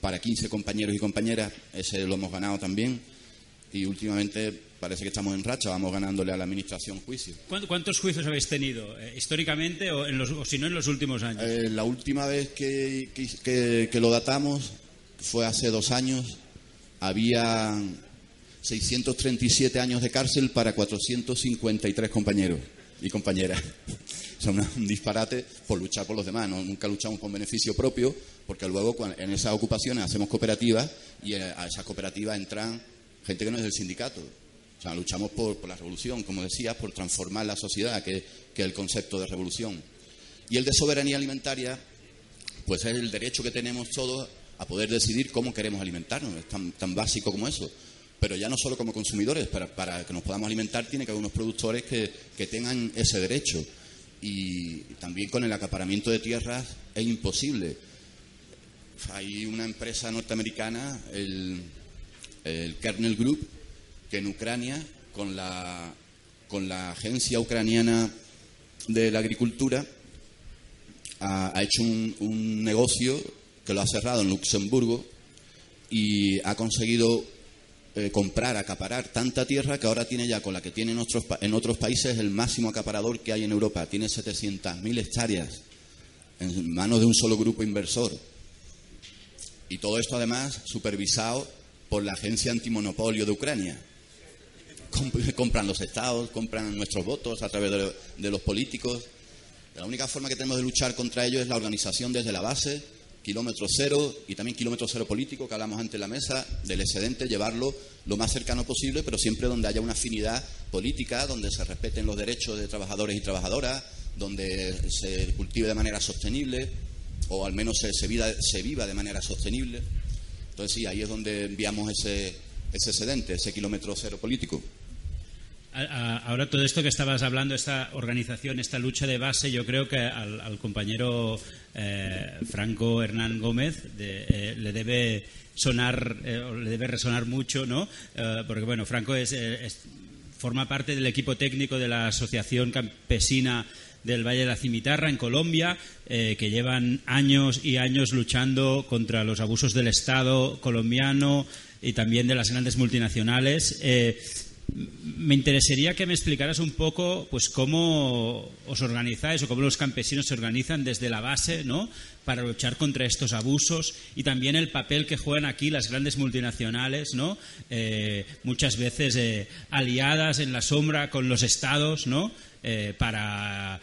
para 15 compañeros y compañeras, ese lo hemos ganado también. Y últimamente parece que estamos en racha, vamos ganándole a la administración juicio. ¿Cuánto- ¿Cuántos juicios habéis tenido eh, históricamente o, en los, o si no en los últimos años? Eh, la última vez que, que- que- que lo datamos fue hace dos años. Había 637 años de cárcel para 453 compañeros y compañeras. Son un disparate por luchar por los demás. ¿no? Nunca luchamos con beneficio propio, porque luego en esas ocupaciones hacemos cooperativas y eh, a esas cooperativas entran gente que no es del sindicato. O sea, luchamos por, por la revolución, como decías, por transformar la sociedad, que, que es el concepto de revolución. Y el de soberanía alimentaria, pues es el derecho que tenemos todos a poder decidir cómo queremos alimentarnos. Es tan, tan básico como eso. pero ya no solo como consumidores, para, para que nos podamos alimentar tiene que haber unos productores que, que tengan ese derecho. Y también con el acaparamiento de tierras es imposible. Hay una empresa norteamericana, el, el Kernel Group, que en Ucrania, con la, con la agencia ucraniana de la agricultura, ha, hecho un, un negocio que lo ha cerrado en Luxemburgo y ha conseguido eh, comprar, acaparar tanta tierra que ahora tiene ya con la que tiene en otros, en otros países el máximo acaparador que hay en Europa. Tiene 700.000 hectáreas en manos de un solo grupo inversor. Y todo esto además supervisado por la Agencia Antimonopolio de Ucrania. Comp- compran los estados, compran nuestros votos a través de, de los políticos. La única forma que tenemos de luchar contra ellos es la organización desde la base, kilómetro cero y también kilómetro cero político que hablamos antes en la mesa, del excedente, llevarlo lo más cercano posible, pero siempre donde haya una afinidad política, donde se respeten los derechos de trabajadores y trabajadoras, donde se cultive de manera sostenible o al menos se, se viva de manera sostenible. Entonces sí, ahí es donde enviamos ese, ese excedente, ese kilómetro cero político. Ahora todo esto que estabas hablando, esta organización, esta lucha de base, yo creo que al, compañero eh, Franco Hernán Gómez eh, le debe sonar, eh, le debe resonar mucho, ¿no? Eh, porque bueno, Franco es, forma parte del equipo técnico de la Asociación Campesina del Valle de la Cimitarra en Colombia, que llevan años y años luchando contra los abusos del Estado colombiano y también de las grandes multinacionales. Me interesaría que me explicaras un poco pues cómo os organizáis o cómo los campesinos se organizan desde la base ¿no? para luchar contra estos abusos y también el papel que juegan aquí las grandes multinacionales ¿no? Eh, muchas veces eh, aliadas en la sombra con los estados ¿no? Eh, para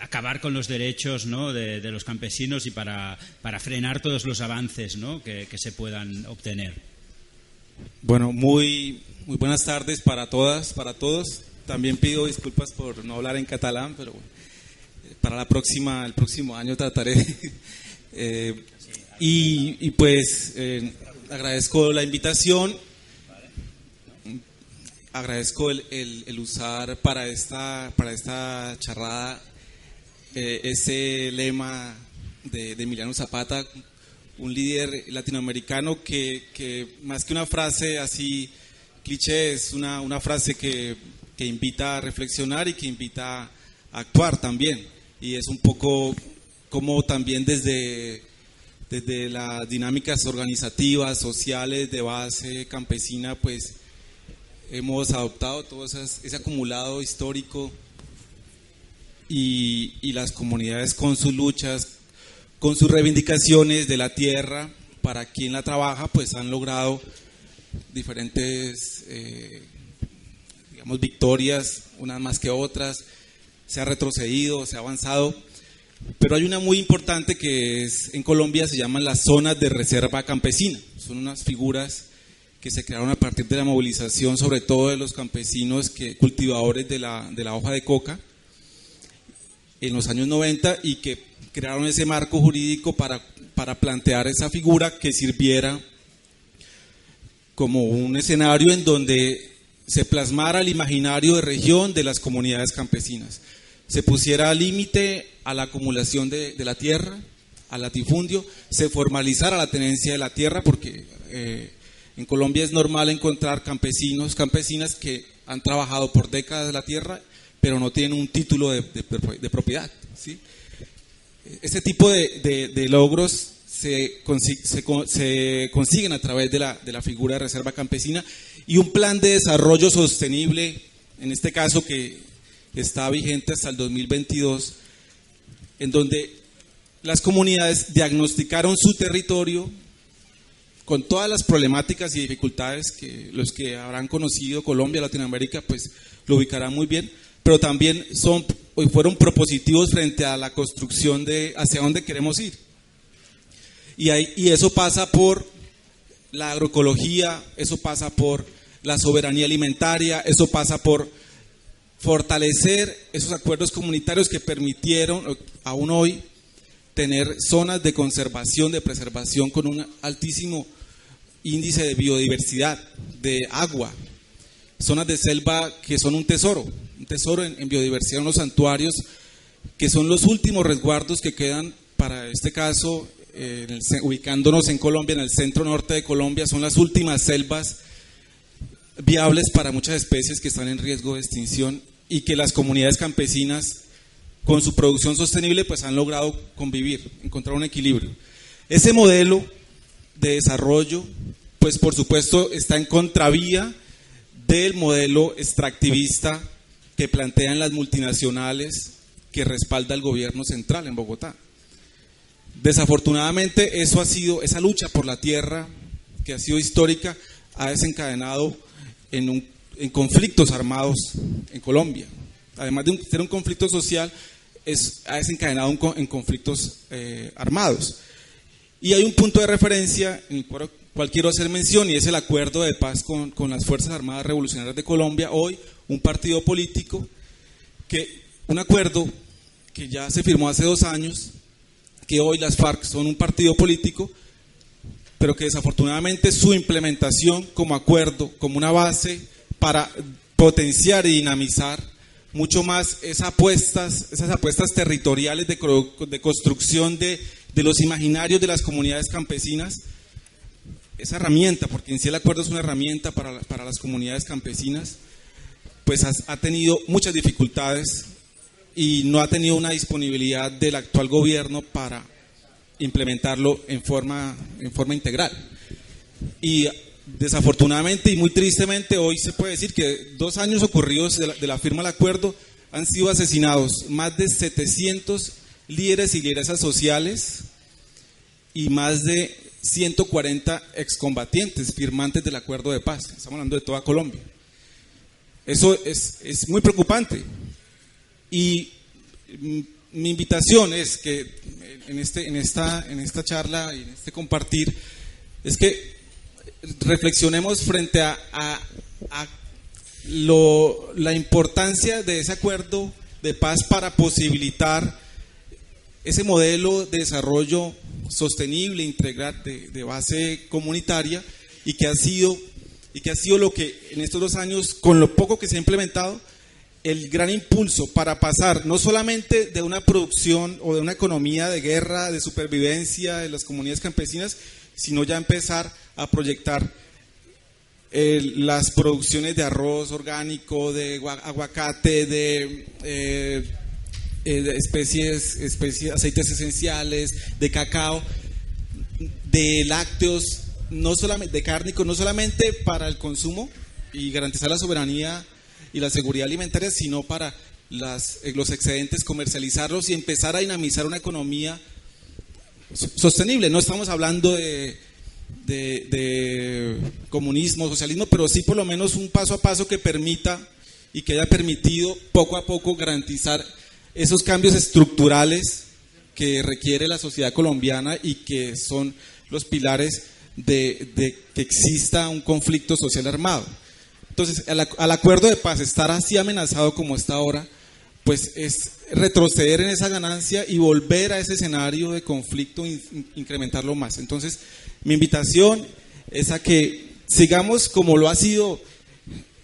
acabar con los derechos ¿no? de, los campesinos y para, para frenar todos los avances ¿no? que se puedan obtener. Bueno, muy, muy buenas tardes para todas, para todos. También pido disculpas por no hablar en catalán, pero eh, para la próxima, el próximo año trataré. <laughs> Eh, y, y pues eh, agradezco la invitación, agradezco el, el- usar para esta, para esta charrada ese lema de, de Emiliano Zapata, un líder latinoamericano que, que más que una frase así cliché, es una, una frase que, que invita a reflexionar y que invita a actuar también. Y es un poco como también desde, desde las dinámicas organizativas, sociales, de base campesina, pues hemos adoptado todo esas- ese acumulado histórico y, y las comunidades con sus luchas, con sus reivindicaciones de la tierra, para quien la trabaja, pues han logrado diferentes, eh, digamos, victorias, unas más que otras, se ha retrocedido, se ha avanzado, pero hay una muy importante que es en Colombia, se llaman las zonas de reserva campesina, son unas figuras que se crearon a partir de la movilización, sobre todo de los campesinos que, cultivadores de la, de la hoja de coca, en los años 90 y que crearon ese marco jurídico para, para plantear esa figura que sirviera como un escenario en donde se plasmara el imaginario de región de las comunidades campesinas. Se pusiera límite a la acumulación de, la tierra, al latifundio, se formalizara la tenencia de la tierra, porque eh, en Colombia es normal encontrar campesinos, campesinas que han trabajado por décadas la tierra, pero no tienen un título de, propiedad. ¿sí? Este tipo de logros se, se se consiguen a través de la, de la figura de reserva campesina y un plan de desarrollo sostenible, en este caso que está vigente hasta el 2022, en donde las comunidades diagnosticaron su territorio con todas las problemáticas y dificultades que los que habrán conocido Colombia, Latinoamérica, pues lo ubicarán muy bien, pero también son fueron propositivos frente a la construcción de hacia dónde queremos ir. Y, y eso pasa por la agroecología, eso pasa por la soberanía alimentaria, eso pasa por fortalecer esos acuerdos comunitarios que permitieron aún hoy tener zonas de conservación, de preservación con un altísimo índice de biodiversidad, de agua, zonas de selva que son un tesoro, un tesoro en, en biodiversidad, unos santuarios que son los últimos resguardos que quedan para este caso, ubicándonos en Colombia, en el centro norte de Colombia, son las últimas selvas viables para muchas especies que están en riesgo de extinción y que las comunidades campesinas con su producción sostenible pues han logrado convivir, encontrar un equilibrio. Ese modelo de desarrollo pues por supuesto está en contravía del modelo extractivista que plantean las multinacionales que respalda el gobierno central en Bogotá. Desafortunadamente eso ha sido esa lucha por la tierra que ha sido histórica ha desencadenado en, un- en conflictos armados en Colombia. Además de un- ser un conflicto social, es, ha desencadenado en conflictos eh, armados. Y hay un punto de referencia en el cual, cual quiero hacer mención y es el acuerdo de paz con, con las Fuerzas Armadas Revolucionarias de Colombia. Hoy un partido político que un acuerdo que ya se firmó hace dos años, que hoy las FARC son un partido político, pero que desafortunadamente su implementación como acuerdo, como una base para potenciar y dinamizar mucho más esas apuestas, esas apuestas territoriales de, de construcción de, de los imaginarios de las comunidades campesinas, esa herramienta, porque en sí el acuerdo es una herramienta para, para las comunidades campesinas, pues ha tenido muchas dificultades y no ha tenido una disponibilidad del actual gobierno para implementarlo en forma, en forma integral. Y desafortunadamente y muy tristemente hoy se puede decir que dos años ocurridos de la, firma del acuerdo han sido asesinados más de 700 líderes y lideresas sociales y más de 140 excombatientes firmantes del acuerdo de paz. Estamos hablando de toda Colombia. Eso es, es muy preocupante. Y mi invitación es que en, este, en, esta, en esta charla y en este compartir, es que reflexionemos frente a, la importancia de ese acuerdo de paz para posibilitar ese modelo de desarrollo sostenible, integral, de, de base comunitaria y que ha sido y que ha sido lo que en estos dos años, con lo poco que se ha implementado, el gran impulso para pasar no solamente de una producción o de una economía de guerra, de supervivencia de las comunidades campesinas, sino ya empezar a proyectar eh, las producciones de arroz orgánico, de gua- aguacate, de, eh, eh, de especies, especies, aceites esenciales, de cacao, de lácteos, no solamente, de cárnicos, no solamente para el consumo y garantizar la soberanía y la seguridad alimentaria, sino para eh, los excedentes, comercializarlos y empezar a dinamizar una economía so- sostenible. No estamos hablando de, comunismo, socialismo, pero sí por lo menos un paso a paso que permita y que haya permitido poco a poco garantizar esos cambios estructurales que requiere la sociedad colombiana y que son los pilares de que exista un conflicto social armado. Entonces, al, ac- al acuerdo de paz estar así amenazado como está ahora, pues es retroceder en esa ganancia y volver a ese escenario de conflicto, in- in- incrementarlo más. Entonces, mi invitación es a que sigamos como lo ha sido,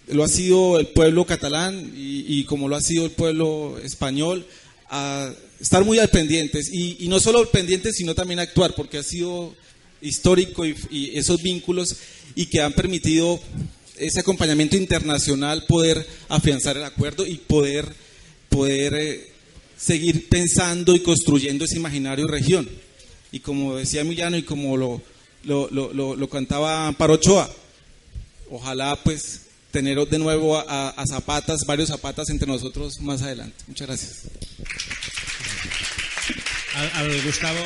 lo ha sido el pueblo catalán y, como lo ha sido el pueblo español, a estar muy al pendientes y, no solo pendientes, sino también actuar, porque ha sido histórico y esos vínculos y que han permitido ese acompañamiento internacional poder afianzar el acuerdo y poder, poder eh, seguir pensando y construyendo ese imaginario región. Y como decía Emiliano y como lo, lo, lo, lo- cantaba Amparo Ochoa, ojalá pues tener de nuevo a, a zapatas, varios zapatas entre nosotros más adelante. Muchas gracias. El, el Gustavo...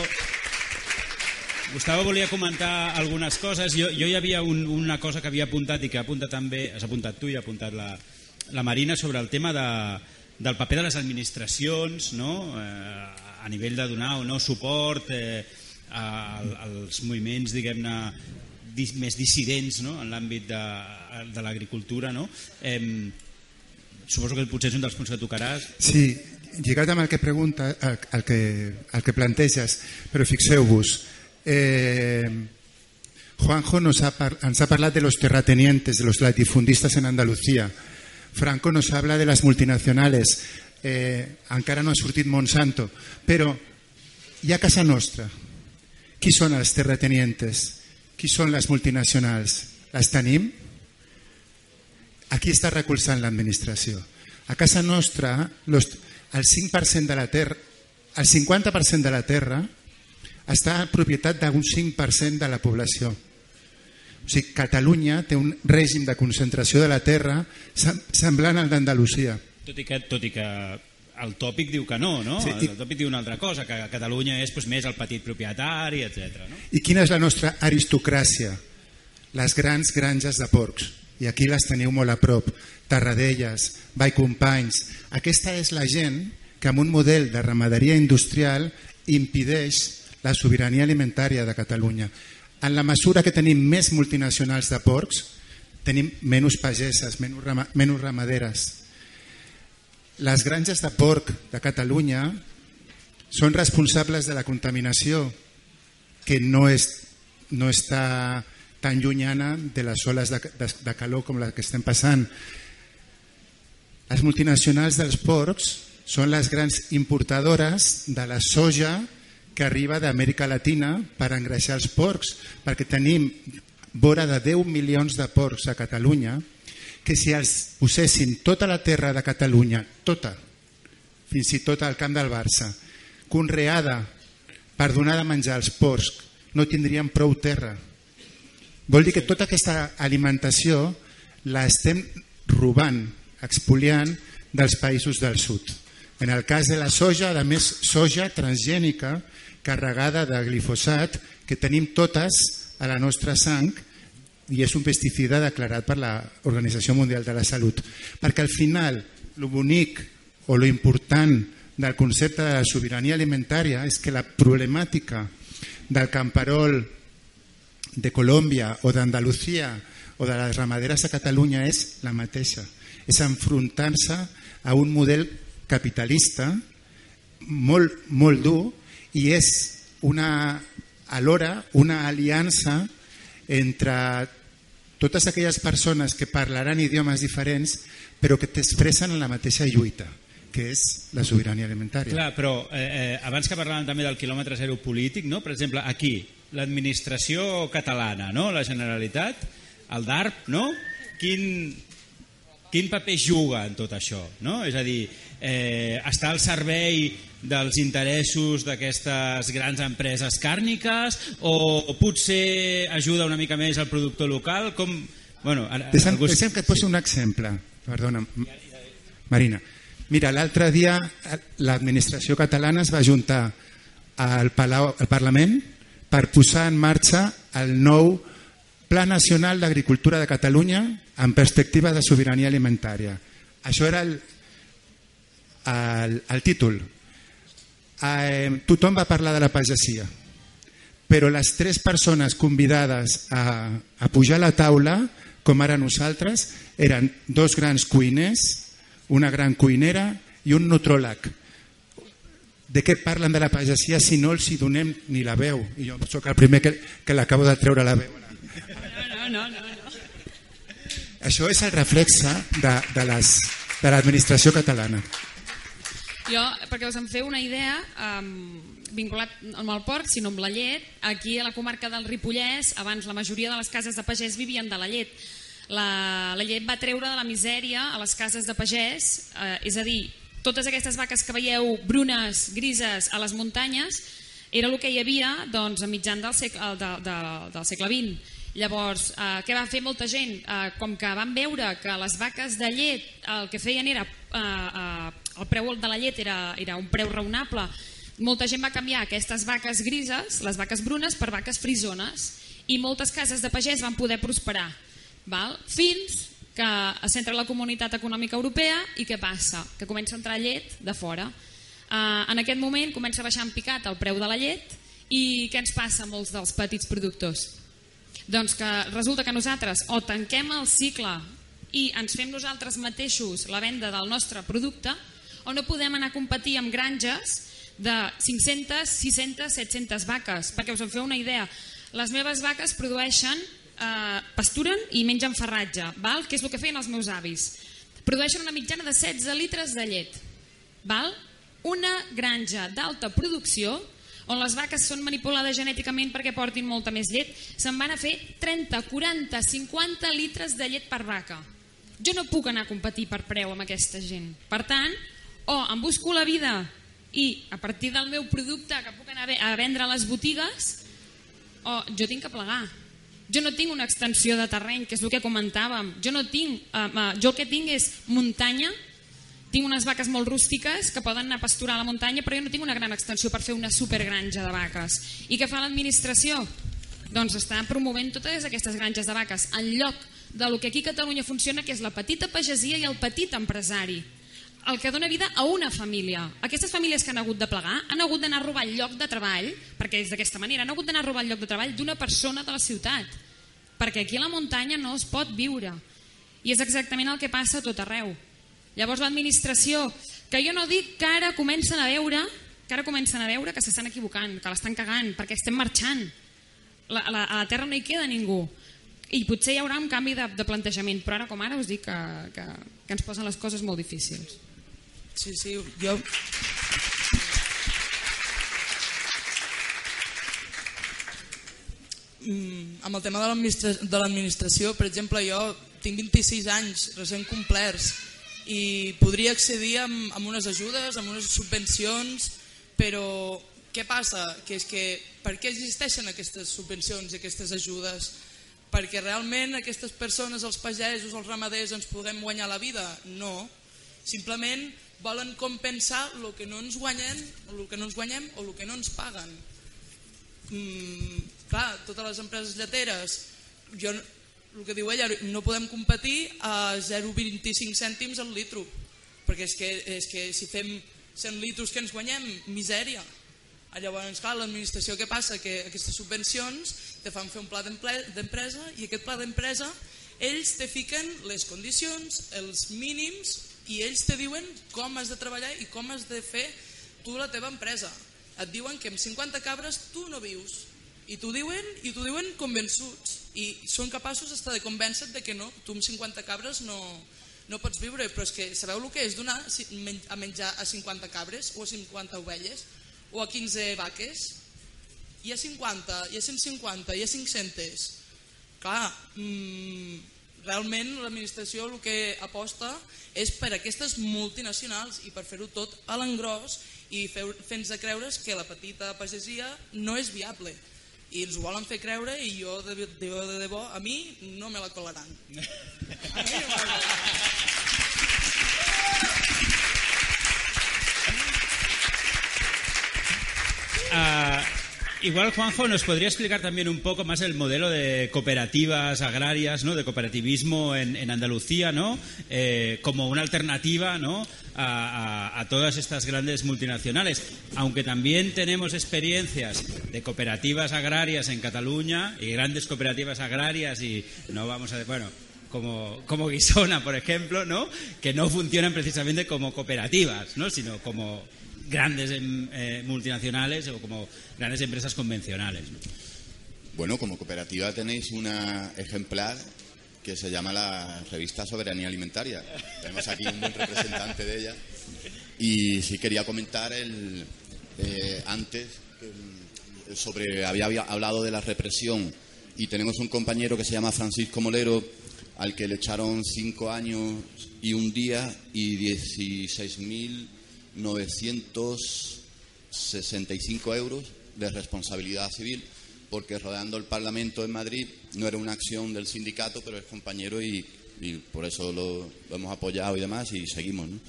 Gustavo volia comentar algunes coses. Jo, jo hi havia un, una cosa que havia apuntat i que ha apuntat també, has apuntat tu i ha apuntat la, la Marina sobre el tema de, del paper de les administracions no? eh, a nivell de donar o no suport eh, a, als moviments diguem-ne més dissidents no? en l'àmbit de, de l'agricultura. No? Eh, suposo que potser és un dels punts que tocaràs. Sí, lligat amb el que pregunta, el, el, que, el que planteges, però fixeu-vos, eh, Juanjo nos ha ens ha parlat de los terratenientes, de los latifundistas en Andalucía. Franco nos habla de las multinacionales. Eh, encara no ha sortit Monsanto. Però hi ha casa nostra. Qui són els terratenientes? Qui són les multinacionals? Les tenim? Aquí està recolzant l'administració. A casa nostra, los, el 5% de la terra, el 50% de la terra està en propietat d'un 5% de la població. O sigui, Catalunya té un règim de concentració de la terra sem- semblant al d'Andalusia. Tot i, que, tot i que el tòpic diu que no, no? Sí, Sí, i- el tòpic diu una altra cosa, que Catalunya és doncs, més el petit propietari, etc. No? I quina és la nostra aristocràcia? Les grans granges de porcs. I aquí les teniu molt a prop. Tarradellas, Vallcompanys... Aquesta és la gent que amb un model de ramaderia industrial impideix la sobirania alimentària de Catalunya. En la mesura que tenim més multinacionals de porcs, tenim menys pageses, menys, rama, menys ramaderes. Les granges de porc de Catalunya són responsables de la contaminació que no, és, no està tan llunyana de les oles de, de, de calor com la que estem passant. Les multinacionals dels porcs són les grans importadores de la soja que arriba d'Amèrica Latina per engreixar els porcs, perquè tenim vora de 10 milions de porcs a Catalunya, que si els posessin tota la terra de Catalunya, tota, fins i tot al camp del Barça, conreada per donar de menjar als porcs, no tindríem prou terra. Vol dir que tota aquesta alimentació la estem robant, expoliant dels països del sud. En el cas de la soja, a més, soja transgènica carregada de glifosat que tenim totes a la nostra sang i és un pesticida declarat per l'Organització Mundial de la Salut. Perquè al final, lo bonic o lo important del concepte de la sobirania alimentària és que la problemàtica del camperol de Colòmbia o d'Andalusia o de les ramaderes a Catalunya és la mateixa. És enfrontar-se a un model capitalista molt, molt dur i és una, alhora una aliança entre totes aquelles persones que parlaran idiomes diferents però que t'expressen en la mateixa lluita que és la sobirania alimentària. Clar, però eh, eh, abans que parlàvem també del quilòmetre zero polític, no? per exemple, aquí, l'administració catalana, no? la Generalitat, el DARP, no? quin, quin paper juga en tot això? No? És a dir, eh, està al servei dels interessos d'aquestes grans empreses càrniques o potser ajuda una mica més al productor local? Com... Bueno, ara, Deixa'm, algú- deixa'm que et posi un exemple. Perdona, Marina. Mira, l'altre dia l'administració catalana es va juntar al, Palau, al Parlament per posar en marxa el nou Pla Nacional d'Agricultura de Catalunya en perspectiva de sobirania alimentària. Això era el, el, el títol. Eh, tothom va parlar de la pagesia, però les tres persones convidades a, a pujar a la taula, com ara nosaltres, eren dos grans cuiners, una gran cuinera i un nutròleg. De què parlen de la pagesia si no els hi donem ni la veu? I jo sóc el primer que, que l'acabo de treure la veu. No, no, no, no. Això és el reflexe de, de les- de l'administració catalana. Jo, perquè us en feu una idea, um, vinculat amb el porc, sinó amb la llet, aquí a la comarca del Ripollès, abans la majoria de les cases de pagès vivien de la llet. La, la llet va treure de la misèria a les cases de pagès, eh, és a dir, totes aquestes vaques que veieu brunes, grises a les muntanyes, era el que hi havia doncs, a mitjan del segle, de, de, del segle XX. Llavors, eh, què va fer molta gent? Eh, com que van veure que les vaques de llet el que feien era... Eh, eh, el preu de la llet era, era un preu raonable, molta gent va canviar aquestes vaques grises, les vaques brunes, per vaques frisones i moltes cases de pagès van poder prosperar. Val? Fins que es centra la comunitat econòmica europea i què passa? Que comença a entrar llet de fora. Uh, en aquest moment comença a baixar en picat el preu de la llet i què ens passa a molts dels petits productors? Doncs que resulta que nosaltres o tanquem el cicle i ens fem nosaltres mateixos la venda del nostre producte o no podem anar a competir amb granges de 500, 600, 700 vaques. Perquè us en feu una idea, Les meves vaques produeixen, eh, pasturen i mengen ferratge, val? que és el que feien els meus avis. Produeixen una mitjana de 16 litres de llet. Val? Una granja d'alta producció on les vaques són manipulades genèticament perquè portin molta més llet, se'n van a fer 30, 40, 50 litres de llet per vaca. Jo no puc anar a competir per preu amb aquesta gent. Per tant, o em busco la vida i a partir del meu producte que puc anar a vendre a les botigues, o jo tinc que plegar. Jo no tinc una extensió de terreny, que és el que comentàvem. Jo no tinc, eh, eh, jo el que tinc és muntanya, tinc unes vaques molt rústiques que poden anar a pasturar a la muntanya, però jo no tinc una gran extensió per fer una supergranja de vaques. I què fa l'administració? Doncs està promovent totes aquestes granges de vaques en lloc de lo que aquí a Catalunya funciona, que és la petita pagesia i el petit empresari el que dona vida a una família. Aquestes famílies que han hagut de plegar han hagut d'anar a robar el lloc de treball, perquè és d'aquesta manera, han hagut d'anar a robar el lloc de treball d'una persona de la ciutat, perquè aquí a la muntanya no es pot viure. I és exactament el que passa a tot arreu. Llavors l'administració, que jo no dic que ara comencen a veure que ara comencen a veure que s'estan equivocant, que l'estan cagant, perquè estem marxant. La, la, a la Terra no hi queda ningú. I potser hi haurà un canvi de, de plantejament, però ara com ara us dic que, que, que ens posen les coses molt difícils. Sí, sí, jo... Mm, amb el tema de l'administració, per exemple, jo tinc 26 anys recent complerts i podria accedir amb, amb unes ajudes, amb unes subvencions, però què passa? Que és que per què existeixen aquestes subvencions i aquestes ajudes? Perquè realment aquestes persones, els pagesos, els ramaders, ens puguem guanyar la vida? No. Simplement volen compensar el que no ens guanyem, el que no ens guanyem o el que no ens paguen. Mm, clar, totes les empreses lleteres, jo, el que diu ella, no podem competir a 0,25 cèntims al litro, perquè és que, és que si fem 100 litros que ens guanyem, misèria. Llavors, clar, l'administració què passa? Que aquestes subvencions te fan fer un pla d'empresa i aquest pla d'empresa ells te fiquen les condicions, els mínims i ells te diuen com has de treballar i com has de fer tu la teva empresa. Et diuen que amb 50 cabres tu no vius i t'ho diuen i t'ho diuen convençuts i són capaços estar de convèncer de que no, tu amb 50 cabres no, no pots viure, però és que sabeu el que és donar a menjar a 50 cabres o a 50 ovelles o a 15 vaques? Hi ha 50, hi ha 150, hi ha 500. Clar, mmm, realment l'administració el que aposta és per aquestes multinacionals i per fer-ho tot a l'engròs i fent-nos creure's que la petita pagesia no és viable i ens ho volen fer creure i jo de, de, de, de debò a mi no me la colaran. <laughs> A mi no me la colaran Igual, Juanjo, nos podría explicar también un poco más el modelo de cooperativas agrarias, ¿no? de cooperativismo en, Andalucía, ¿no? Eh, como una alternativa ¿no? A, todas estas grandes multinacionales. Aunque también tenemos experiencias de cooperativas agrarias en Cataluña y grandes cooperativas agrarias y no vamos a... Bueno, como, como Guisona, por ejemplo, ¿no? que no funcionan precisamente como cooperativas, ¿no? sino como grandes eh, multinacionales o como grandes empresas convencionales. ¿no? Bueno, como cooperativa tenéis una ejemplar que se llama la revista Soberanía Alimentaria. Tenemos aquí un buen representante de ella. Y sí quería comentar el, eh, antes eh, sobre, había, había hablado de la represión y tenemos un compañero que se llama Francisco Molero al que le echaron cinco años y un día y 16.000 965 euros de responsabilidad civil, porque rodeando el Parlamento en Madrid no era una acción del sindicato, pero es compañero y, por eso lo, hemos apoyado y demás y seguimos. ¿no?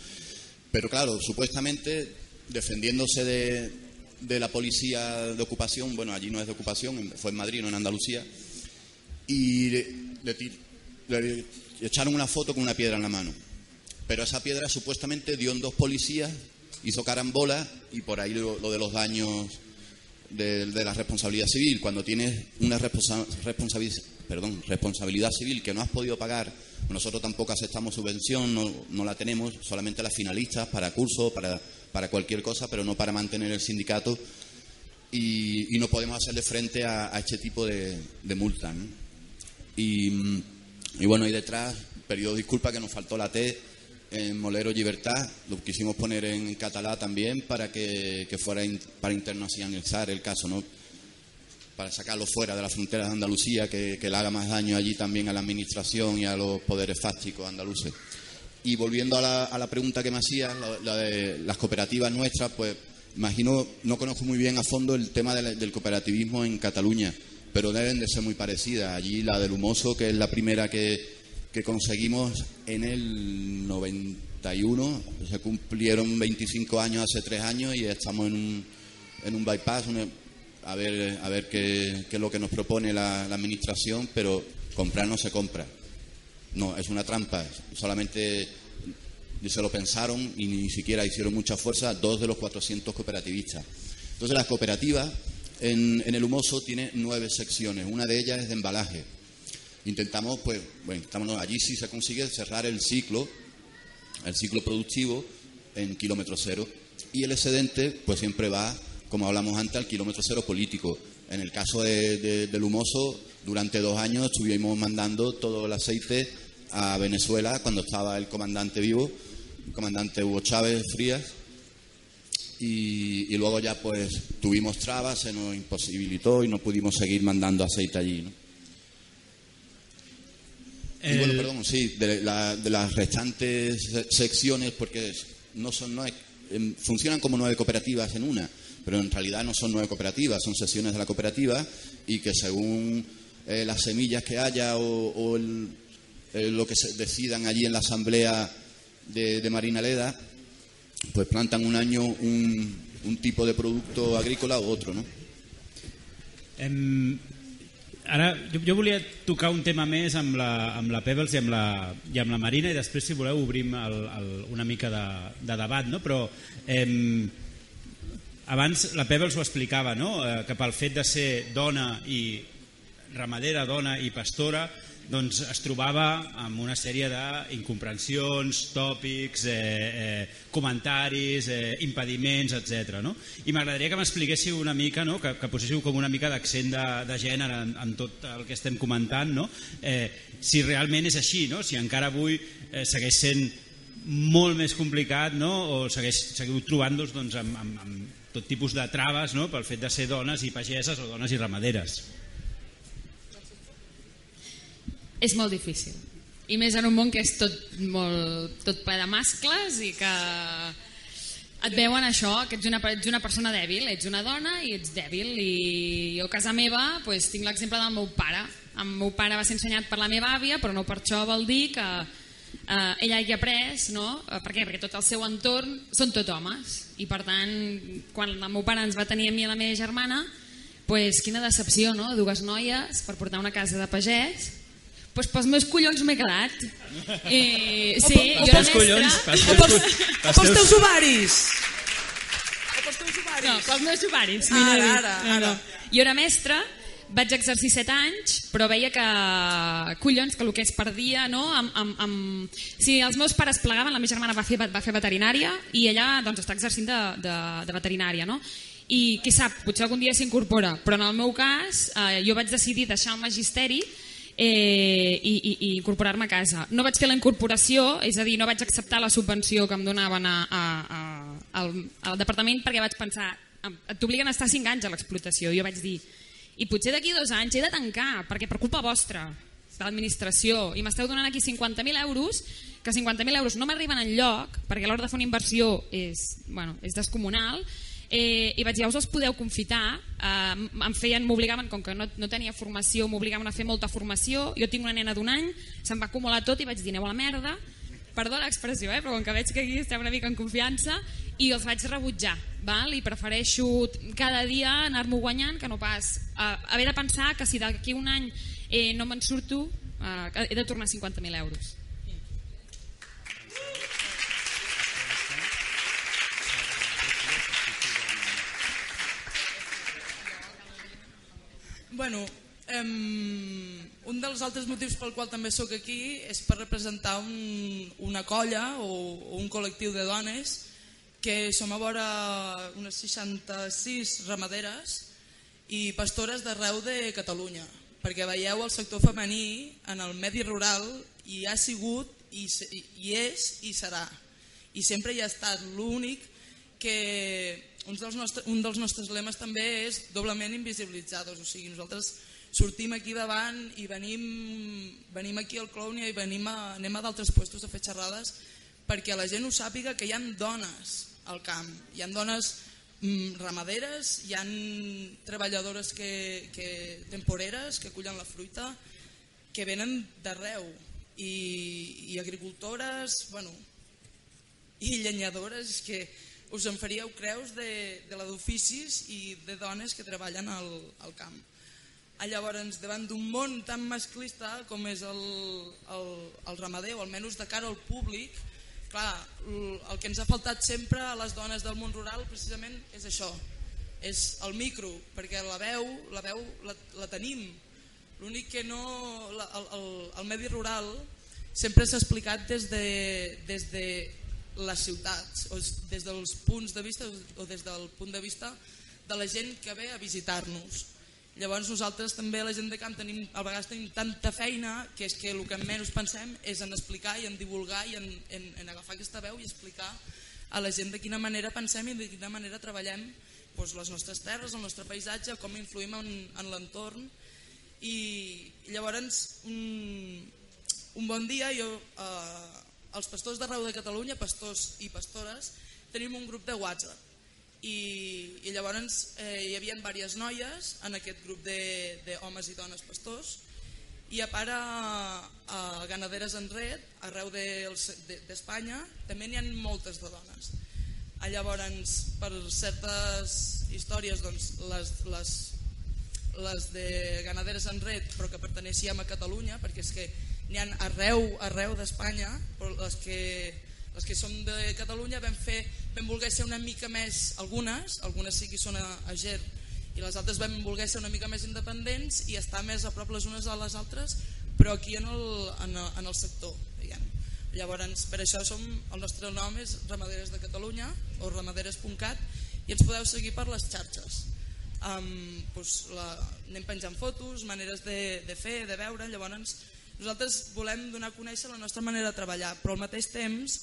Pero claro, supuestamente defendiéndose de, de, la policía de ocupación, bueno, allí no es de ocupación, fue en Madrid, no en Andalucía, y le echaron una foto con una piedra en la mano. Pero esa piedra supuestamente dio en dos policías hizo carambola y por ahí lo, de los daños de, la responsabilidad civil. Cuando tienes una responsa responsabilidad, responsabilidad civil que no has podido pagar, nosotros tampoco aceptamos subvención, no, la tenemos, solamente las finalistas para cursos, para, para cualquier cosa, pero no para mantener el sindicato. y, no podemos hacerle frente a, este tipo de, de multas. Y, bueno, y detrás, periodo disculpa que nos faltó la T en Molero Libertad, lo quisimos poner en catalá también para que, que fuera in- para internacionalizar el caso, ¿no? para sacarlo fuera de las fronteras de Andalucía, que, que le haga más daño allí también a la administración y a los poderes fácticos andaluces. Y volviendo a la, a la pregunta que me hacías, la, la de las cooperativas nuestras, pues imagino, no conozco muy bien a fondo el tema del, del cooperativismo en Cataluña, pero deben de ser muy parecidas. Allí la del Humoso, que es la primera que, que conseguimos en el 91, se cumplieron 25 años hace tres años y estamos en un, en un bypass, a ver, a ver qué, qué es lo que nos propone la, la administración, pero comprar no se compra. No, es una trampa. Solamente se lo pensaron y ni siquiera hicieron mucha fuerza dos de los 400 cooperativistas. Entonces, las cooperativas en, en el Humoso tiene nueve secciones. Una de ellas es de embalaje. Intentamos, pues, bueno, estamos, allí sí se consigue cerrar el ciclo, el ciclo productivo en kilómetro cero. Y el excedente, pues siempre va, como hablamos antes, al kilómetro cero político. En el caso de- de- del humoso, durante dos años estuvimos mandando todo el aceite a Venezuela cuando estaba el comandante vivo, el comandante Hugo Chávez Frías. Y, y luego ya pues tuvimos trabas, se nos imposibilitó y no pudimos seguir mandando aceite allí. ¿no? Y bueno, El- perdón, sí, de, la- de las restantes se- secciones, porque no son nueve, em, funcionan como nueve cooperativas en una, pero en realidad no son nueve cooperativas, son sesiones de la cooperativa y que según eh, las semillas que haya o, o el- eh, lo que se decidan allí en la asamblea de, de Marinaleda, pues plantan un año un, un tipo de producto agrícola u otro, ¿no? Ara, jo, jo volia tocar un tema més amb la, amb la Pebbles i amb la, i amb la Marina i després, si voleu, obrim el, el, una mica de, de debat, no? però em, abans la Pebbles ho explicava, no? eh, que pel fet de ser dona i ramadera, dona i pastora, doncs es trobava amb una sèrie d'incomprensions, tòpics, eh, eh, comentaris, eh, impediments, etc. No? I m'agradaria que m'expliquéssiu una mica, no? que, que poséssiu com una mica d'accent de, de gènere en, en tot el que estem comentant, no? eh, si realment és així, no? si encara avui eh, segueix sent molt més complicat no? o segueix, seguiu trobant-vos doncs, amb, amb, amb tot tipus de traves no? pel fet de ser dones i pageses o dones i ramaderes. És molt difícil. I més en un món que és tot, molt, tot ple de mascles i que et veuen això, que ets una, ets una persona dèbil, ets una dona i ets dèbil. I jo a casa meva pues, tinc l'exemple del meu pare. El meu pare va ser ensenyat per la meva àvia, però no per això vol dir que eh, ella hagi après, no? Eh, Per què? Perquè tot el seu entorn són tot homes. I per tant, quan el meu pare ens va tenir a mi i a la meva germana, pues, quina decepció, no? Dues noies per portar una casa de pagès pues pels meus collons m'he quedat. Eh, sí, O jo pels collons, pels O pels, teus ovaris. O pels teus ovaris. No, pels meus ovaris. Ara, millor dit. ara, No, no. ara. Jo era mestra, vaig exercir 7 anys, però veia que, collons, que el que es perdia, no? Amb, amb, amb... Si els meus pares plegaven, la meva germana va fer, va fer veterinària i ella doncs, està exercint de, de, de veterinària, no? I qui sap, potser algun dia s'incorpora, però en el meu cas eh, jo vaig decidir deixar el magisteri eh, i, i, i incorporar-me a casa. No vaig fer la incorporació, és a dir, no vaig acceptar la subvenció que em donaven a, a, a, al, al departament perquè vaig pensar, "Em- t'obliguen a estar 5 anys a l'explotació. Jo vaig dir, i potser d'aquí dos anys he de tancar, perquè per culpa vostra, de l'administració, i m'esteu donant aquí 50.000 euros, que 50.000 euros no m'arriben en lloc, perquè l'hora de fer una inversió és, bueno, és descomunal, eh, i vaig dir, ja us els podeu confitar, eh, em feien, m'obligaven, com que no, no tenia formació, m'obligaven a fer molta formació, jo tinc una nena d'un any, se'm va acumular tot i vaig dir, aneu a la merda, perdó l'expressió, eh, però com que veig que aquí estem una mica en confiança, i els vaig rebutjar, val? i prefereixo cada dia anar-m'ho guanyant que no pas eh, haver de pensar que si d'aquí un any eh, no me'n surto, eh, he de tornar 50.000 euros. Bueno, um, un dels altres motius pel qual també sóc aquí és per representar un, una colla o, o un col·lectiu de dones que som a vora unes 66 ramaderes i pastores d'arreu de Catalunya, perquè veieu el sector femení en el medi rural i ha sigut, i, i és i serà. I sempre hi ha estat l'únic que un dels, nostres, un dels nostres lemes també és doblement invisibilitzades, o sigui, nosaltres sortim aquí davant i venim, venim aquí al Clownia i venim a, anem a d'altres puestos a fer xerrades perquè la gent ho sàpiga que hi han dones al camp, hi han dones mm, ramaderes, hi han treballadores que, que, temporeres que cullen la fruita, que venen d'arreu i, i agricultores, bueno, i llenyadores, que us en faríeu creus de, de la d'oficis i de dones que treballen al, al camp. A llavors, davant d'un món tan masclista com és el, el, el ramader, o almenys de cara al públic, clar, el que ens ha faltat sempre a les dones del món rural precisament és això, és el micro, perquè la veu la, veu la, la tenim. L'únic que no... La, el, el, el medi rural sempre s'ha explicat des de, des de les ciutats o des dels punts de vista o des del punt de vista de la gent que ve a visitar-nos. Llavors nosaltres també la gent de camp tenim, a vegades tenim tanta feina que és que el que menys pensem és en explicar i en divulgar i en, en, en agafar aquesta veu i explicar a la gent de quina manera pensem i de quina manera treballem doncs, les nostres terres, el nostre paisatge, com influïm en, en l'entorn. I llavors un, un bon dia jo eh, els pastors d'arreu de Catalunya, pastors i pastores, tenim un grup de WhatsApp i, i llavors eh, hi havia diverses noies en aquest grup d'homes i dones pastors i a part a, a Ganaderes en Red, arreu d'Espanya, de, també n'hi ha moltes de dones. A llavors, per certes històries, doncs, les, les, les de Ganaderes en Red, però que perteneixíem a Catalunya, perquè és que n'hi ha arreu, arreu d'Espanya, però les que, les que som de Catalunya vam, fer, vam voler ser una mica més, algunes, algunes sí que són a, a GER, i les altres vam voler ser una mica més independents i estar més a prop les unes de les altres, però aquí en el, en el, en el sector. Diguem. Llavors, per això som, el nostre nom és Ramaderes de Catalunya o ramaderes.cat i ens podeu seguir per les xarxes. Um, doncs la, anem penjant fotos, maneres de, de fer, de veure, llavors nosaltres volem donar a conèixer la nostra manera de treballar, però al mateix temps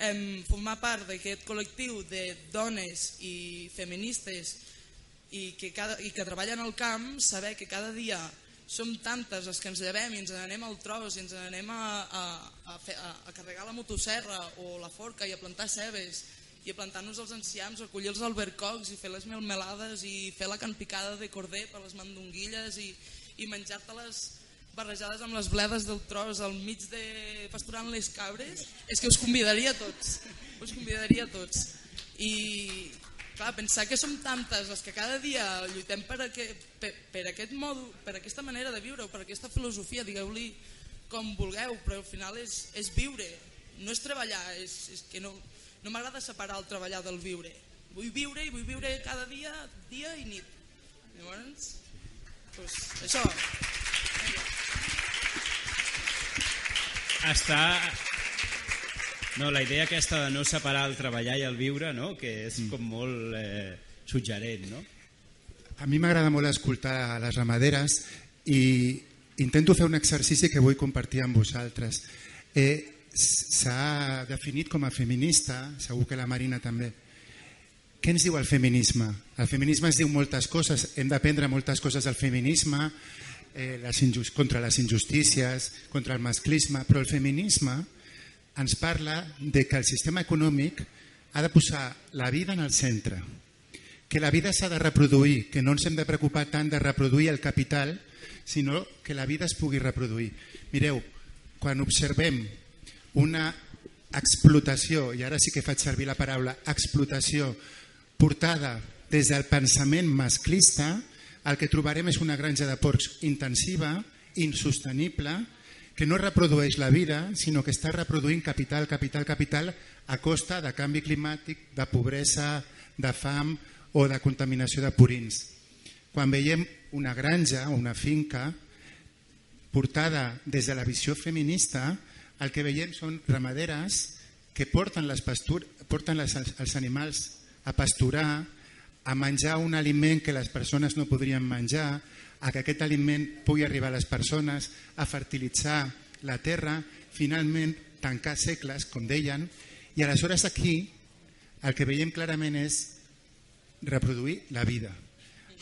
em, formar part d'aquest col·lectiu de dones i feministes i que, cada, i que treballen al camp, saber que cada dia som tantes les que ens llevem i ens anem al tros i ens anem a, a, a, fer, a, a carregar la motosserra o la forca i a plantar cebes i a plantar-nos els enciams, a collir els albercocs i fer les melmelades i fer la canpicada de corder per les mandonguilles i, i menjar-te-les barrejades amb les bledes del tros al mig de pasturant les cabres, és que us convidaria a tots. Us convidaria a tots. I clar, pensar que som tantes les que cada dia lluitem per, aquest, per, per aquest modo, per aquesta manera de viure, per aquesta filosofia, digueu-li com vulgueu, però al final és, és viure, no és treballar, és, és que no, no m'agrada separar el treballar del viure. Vull viure i vull viure cada dia, dia i nit. Llavors, doncs, això. Està... No, la idea aquesta de no separar el treballar i el viure, no? que és com molt eh, suggerent. No? A mi m'agrada molt escoltar les ramaderes i intento fer un exercici que vull compartir amb vosaltres. Eh, S'ha definit com a feminista, segur que la Marina també. Què ens diu el feminisme? El feminisme ens diu moltes coses, hem d'aprendre moltes coses del feminisme, eh, les injust, contra les injustícies, contra el masclisme, però el feminisme ens parla de que el sistema econòmic ha de posar la vida en el centre, que la vida s'ha de reproduir, que no ens hem de preocupar tant de reproduir el capital, sinó que la vida es pugui reproduir. Mireu, quan observem una explotació, i ara sí que faig servir la paraula explotació, portada des del pensament masclista, el que trobarem és una granja de porcs intensiva, insostenible, que no reprodueix la vida, sinó que està reproduint capital, capital, capital a costa de canvi climàtic, de pobresa, de fam o de contaminació de purins. Quan veiem una granja o una finca portada des de la visió feminista, el que veiem són ramaderes que porten, les pastur porten les, els animals a pasturar, a menjar un aliment que les persones no podrien menjar, a que aquest aliment pugui arribar a les persones, a fertilitzar la terra, finalment tancar segles, com deien, i aleshores aquí el que veiem clarament és reproduir la vida.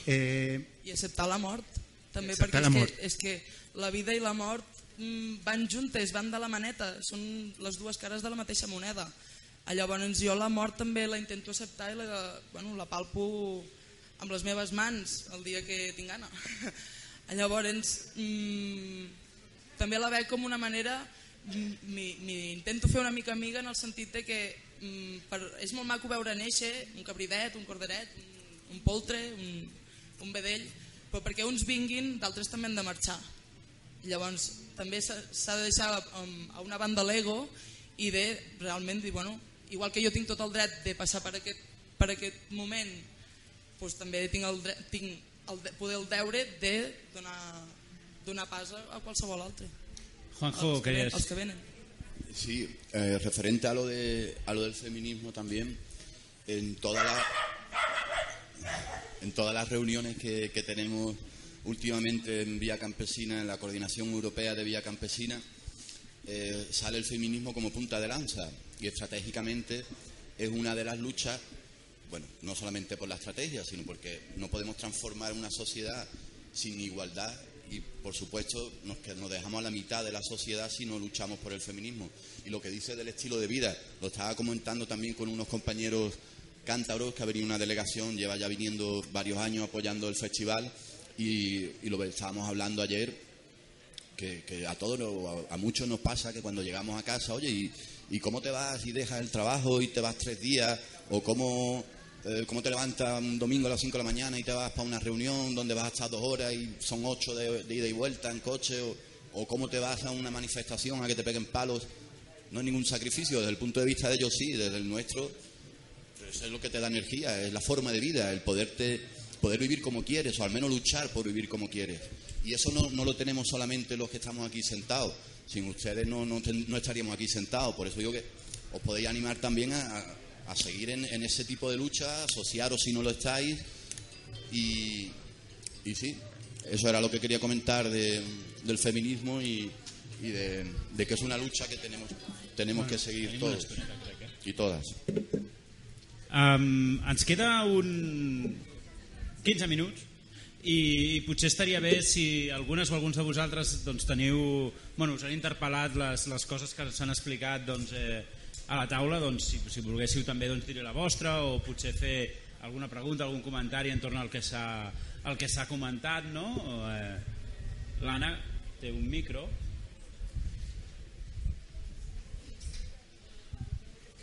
Eh, I acceptar la mort, també, perquè és, mort. Que, és que la vida i la mort mm, van juntes, van de la maneta, són les dues cares de la mateixa moneda. Llavors jo la mort també la intento acceptar i la, bueno, la palpo amb les meves mans el dia que tinc gana. <laughs> Llavors mmm, també la veig com una manera, m'intento fer una mica amiga en el sentit de que mm, per, és molt maco veure néixer un cabridet, un corderet, un, un poltre, un, un vedell, però perquè uns vinguin, d'altres també han de marxar. Llavors també s'ha de deixar a una banda l'ego i de realment dir, bueno, igual que jo tinc tot el dret de passar per aquest, per aquest moment, doncs també tinc el, dret, tinc el, poder el deure de donar, donar pas a qualsevol altre. Juanjo, els que, els que venen. Sí, eh, referente a lo, de, a lo del feminismo también, en, toda la, en todas las reuniones que, que tenemos últimamente en Vía Campesina, en la Coordinación Europea de Vía Campesina, eh, sale el feminismo como punta de lanza y estratégicamente es una de las luchas, bueno, no solamente por la estrategia, sino porque no podemos transformar una sociedad sin igualdad y por supuesto nos, nos dejamos a la mitad de la sociedad si no luchamos por el feminismo. Y lo que dice del estilo de vida, lo estaba comentando también con unos compañeros cántabros que ha venido una delegación, lleva ya viniendo varios años apoyando el festival y, lo estábamos hablando ayer que, a todos, a, muchos nos pasa que cuando llegamos a casa, oye, ¿y, ¿y, cómo te vas y dejas el trabajo y te vas tres días? ¿O cómo, eh, cómo te levantas un domingo a las cinco de la mañana y te vas para una reunión donde vas a estar dos horas y son ocho de, ida y vuelta en coche? O, ¿O cómo te vas a una manifestación a que te peguen palos? No es ningún sacrificio, desde el punto de vista de ellos sí, desde el nuestro, eso es lo que te da energía, es la forma de vida, el poderte, poder vivir como quieres, o al menos luchar por vivir como quieres. Y eso no, no, lo tenemos solamente los que estamos aquí sentados. Sin ustedes no, no, no estaríamos aquí sentados. Por eso digo que os podéis animar también a, a seguir en, en, ese tipo de lucha, asociaros si no lo estáis. Y, y sí, eso era lo que quería comentar de, del feminismo y, y de, de, que es una lucha que tenemos, tenemos que seguir todos y todas. Um, ens queda un 15 minuts i, i potser estaria bé si algunes o alguns de vosaltres doncs, teniu, bueno, us han interpel·lat les, les coses que s'han explicat doncs, eh, a la taula, doncs, si, si volguéssiu també doncs, dir la vostra o potser fer alguna pregunta, algun comentari entorn al que s'ha el que s'ha comentat no? eh, l'Anna té un micro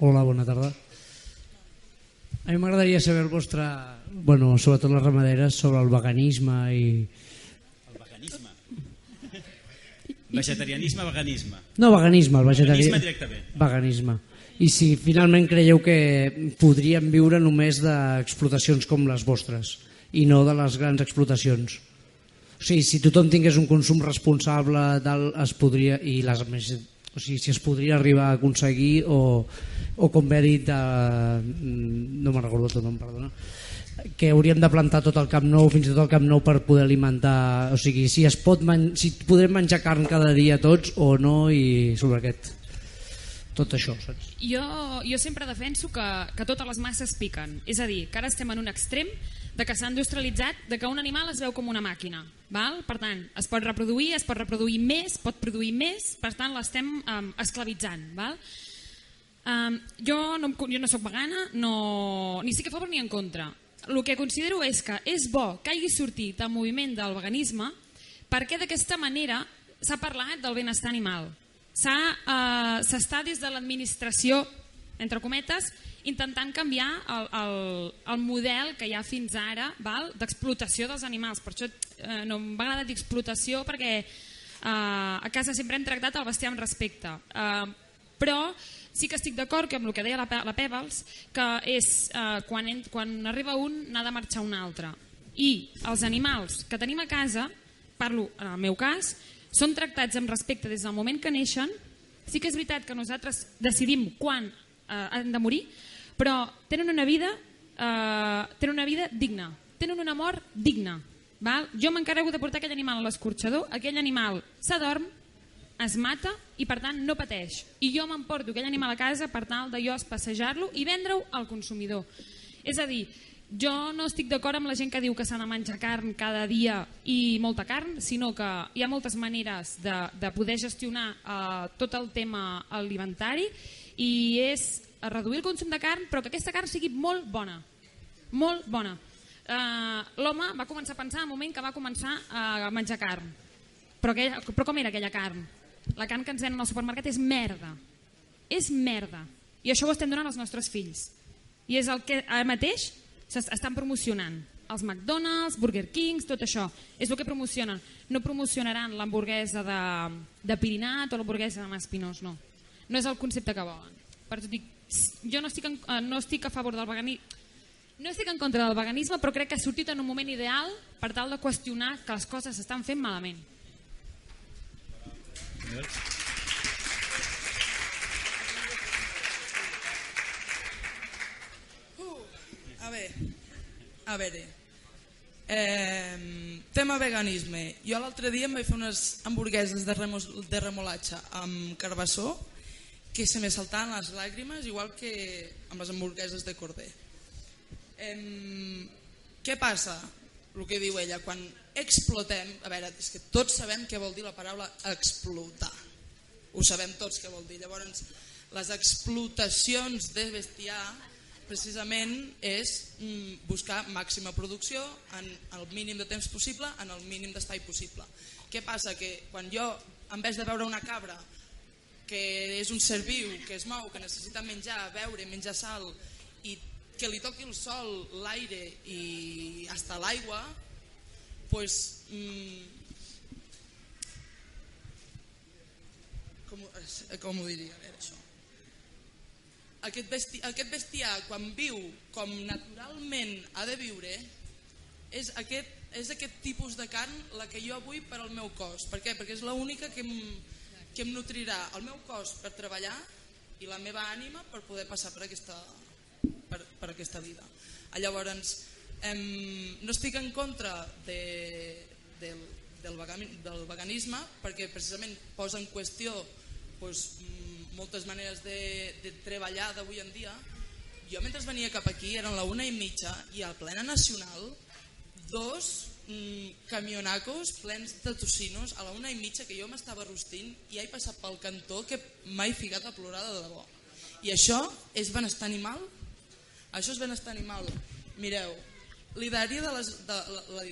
Hola, bona tarda a mi m'agradaria saber el vostre, bueno, sobretot les ramaderes, sobre el veganisme i... El veganisme? Vegetarianisme, veganisme? No, veganisme, el vegetarianisme. Veganisme directament. Veganisme. I si finalment creieu que podríem viure només d'explotacions com les vostres i no de les grans explotacions. O sigui, si tothom tingués un consum responsable del, es podria, i les o sigui, si es podria arribar a aconseguir o, o com bé dit eh, no me'n recordo tot nom, perdona que hauríem de plantar tot el Camp Nou fins i tot el Camp Nou per poder alimentar o sigui, si es pot man si podrem menjar carn cada dia tots o no i sobre aquest tot això saps? Jo, jo sempre defenso que, que totes les masses piquen és a dir, que ara estem en un extrem de que s'ha industrialitzat, de que un animal es veu com una màquina. Val? Per tant, es pot reproduir, es pot reproduir més, pot produir més, per tant l'estem um, esclavitzant. Val? Um, jo, no, jo no sóc vegana, no, ni estic a favor ni en contra. El que considero és que és bo que hagi sortit el moviment del veganisme perquè d'aquesta manera s'ha parlat del benestar animal. S'està uh, des de l'administració, entre cometes, intentant canviar el, el, el model que hi ha fins ara d'explotació dels animals. Per això eh, no m'agrada dir explotació perquè eh, a casa sempre hem tractat el bestiar amb respecte. Eh, però sí que estic d'acord amb el que deia la, la Pebbles, que és eh, quan, en, quan arriba un n'ha de marxar un altre. I els animals que tenim a casa, parlo en el meu cas, són tractats amb respecte des del moment que neixen Sí que és veritat que nosaltres decidim quan eh, han de morir, però tenen una vida, eh, tenen una vida digna, tenen una mort digna. Val? Jo m'encarrego de portar aquell animal a l'escorxador, aquell animal s'adorm, es mata i per tant no pateix. I jo m'emporto aquell animal a casa per tal de jo passejar-lo i vendre-ho al consumidor. És a dir, jo no estic d'acord amb la gent que diu que s'ha de menjar carn cada dia i molta carn, sinó que hi ha moltes maneres de, de poder gestionar eh, tot el tema alimentari i és reduir el consum de carn però que aquesta carn sigui molt bona. Molt bona. Eh, l'home va començar a pensar en el moment que va començar a menjar carn. Però, aquella, però com era aquella carn? la carn que ens venen al supermercat és merda. És merda. I això ho estem donant als nostres fills. I és el que ara mateix estan promocionant. Els McDonald's, Burger Kings, tot això. És el que promocionen. No promocionaran l'hamburguesa de, de Pirinat o l'hamburguesa de Maspinós no. no és el concepte que volen. Per això dic, jo no estic, en, eh, no estic a favor del veganisme no estic en contra del veganisme però crec que ha sortit en un moment ideal per tal de qüestionar que les coses s'estan fent malament. Uh, a veure a veure eh, tema veganisme. Jo l'altre dia em vaig fer unes hamburgueses de, de remolatge amb carbassó que se me saltaven les làgrimes igual que amb les hamburgueses de corder eh, què passa? el que diu ella, quan explotem, a veure, és que tots sabem què vol dir la paraula explotar, ho sabem tots què vol dir, llavors les explotacions de bestiar precisament és mm, buscar màxima producció en el mínim de temps possible, en el mínim d'espai possible. Què passa? Que quan jo, en vez de veure una cabra que és un ser viu, que es mou, que necessita menjar, beure, menjar sal i que li toqui el sol, l'aire i hasta l'aigua, pues, mm, com, com ho diria? A veure, això aquest, besti aquest bestiar quan viu com naturalment ha de viure és aquest, és aquest tipus de carn la que jo vull per al meu cos per què? perquè és l'única que, em, que em nutrirà el meu cos per treballar i la meva ànima per poder passar per aquesta, per, per aquesta vida. Llavors em, no estic en contra de, del, del, del veganisme perquè precisament posa en qüestió pues, moltes maneres de, de treballar d'avui en dia. Jo mentre venia cap aquí eren la una i mitja i al plena nacional dos mm, camionacos plens de tocinos a la una i mitja que jo m'estava rostint i he passat pel cantó que m'he ficat a plorar de debò i això és benestar animal? això és benestar animal mireu l'ideari de, les, de,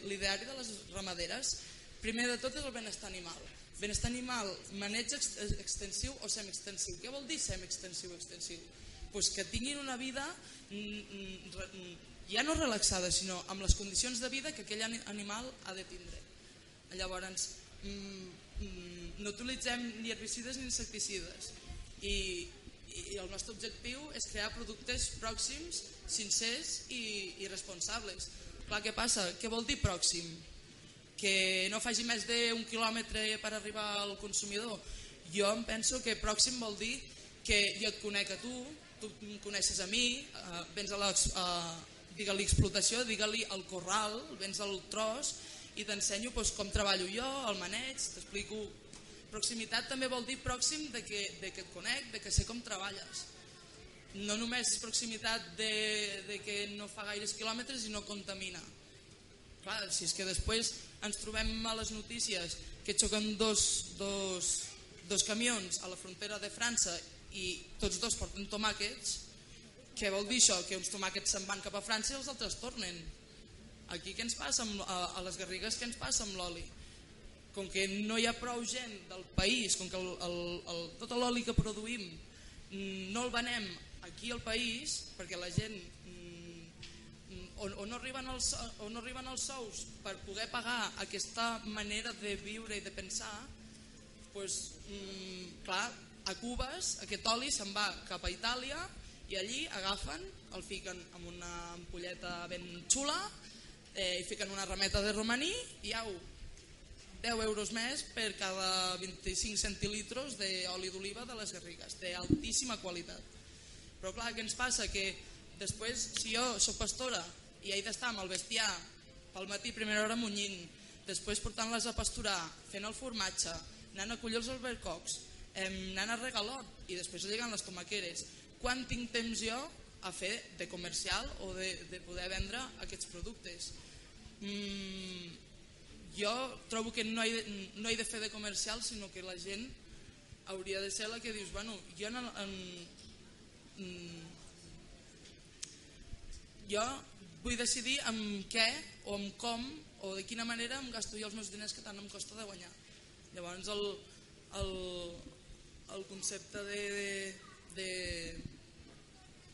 l'ideari de les ramaderes primer de tot és el benestar animal Benestar animal, maneig extensiu o semiextensiu. Què vol dir semiextensiu extensiu? Pues que tinguin una vida ja no relaxada, sinó amb les condicions de vida que aquell animal ha de tindre. Llavors, no utilitzem ni herbicides ni insecticides i, i el nostre objectiu és crear productes pròxims, sincers i, i responsables. Clar, què passa? Què vol dir pròxim? que no faci més d'un quilòmetre per arribar al consumidor. Jo em penso que pròxim vol dir que jo et conec a tu, tu em coneixes a mi, eh, vens a digue-li explotació, digue-li el corral, vens al tros i t'ensenyo doncs, com treballo jo, el maneig, t'explico. Proximitat també vol dir pròxim de que, de que et conec, de que sé com treballes. No només proximitat de, de que no fa gaires quilòmetres i no contamina. Clar, si és que després ens trobem a les notícies que xoquen dos, dos, dos camions a la frontera de França i tots dos porten tomàquets, què vol dir això? Que uns tomàquets se'n van cap a França i els altres tornen. Aquí què ens passa amb, a, a les Garrigues? Què ens passa amb l'oli? Com que no hi ha prou gent del país, com que el, el, el, tot l'oli que produïm no el venem aquí al país, perquè la gent o, o, no arriben els, o no arriben els sous per poder pagar aquesta manera de viure i de pensar, doncs, mm, clar, a Cubes aquest oli se'n va cap a Itàlia i allí agafen, el fiquen amb una ampolleta ben xula, eh, i fiquen una rameta de romaní i au, 10 euros més per cada 25 centilitros d'oli d'oliva de les Garrigues, té altíssima qualitat. Però clar, què ens passa? Que després, si jo sóc pastora i he d'estar amb el bestiar pel matí, primera hora munyint, després portant-les a pasturar, fent el formatge, anant a collir els albercocs, anant a regalot i després llegant les tomaqueres, quan tinc temps jo a fer de comercial o de, de poder vendre aquests productes? Mm, jo trobo que no he, de, no he de fer de comercial, sinó que la gent hauria de ser la que dius, bueno, jo en, en, en jo vull decidir amb què o amb com o de quina manera em gasto jo els meus diners que tant em costa de guanyar. Llavors el, el, el concepte de, de, de,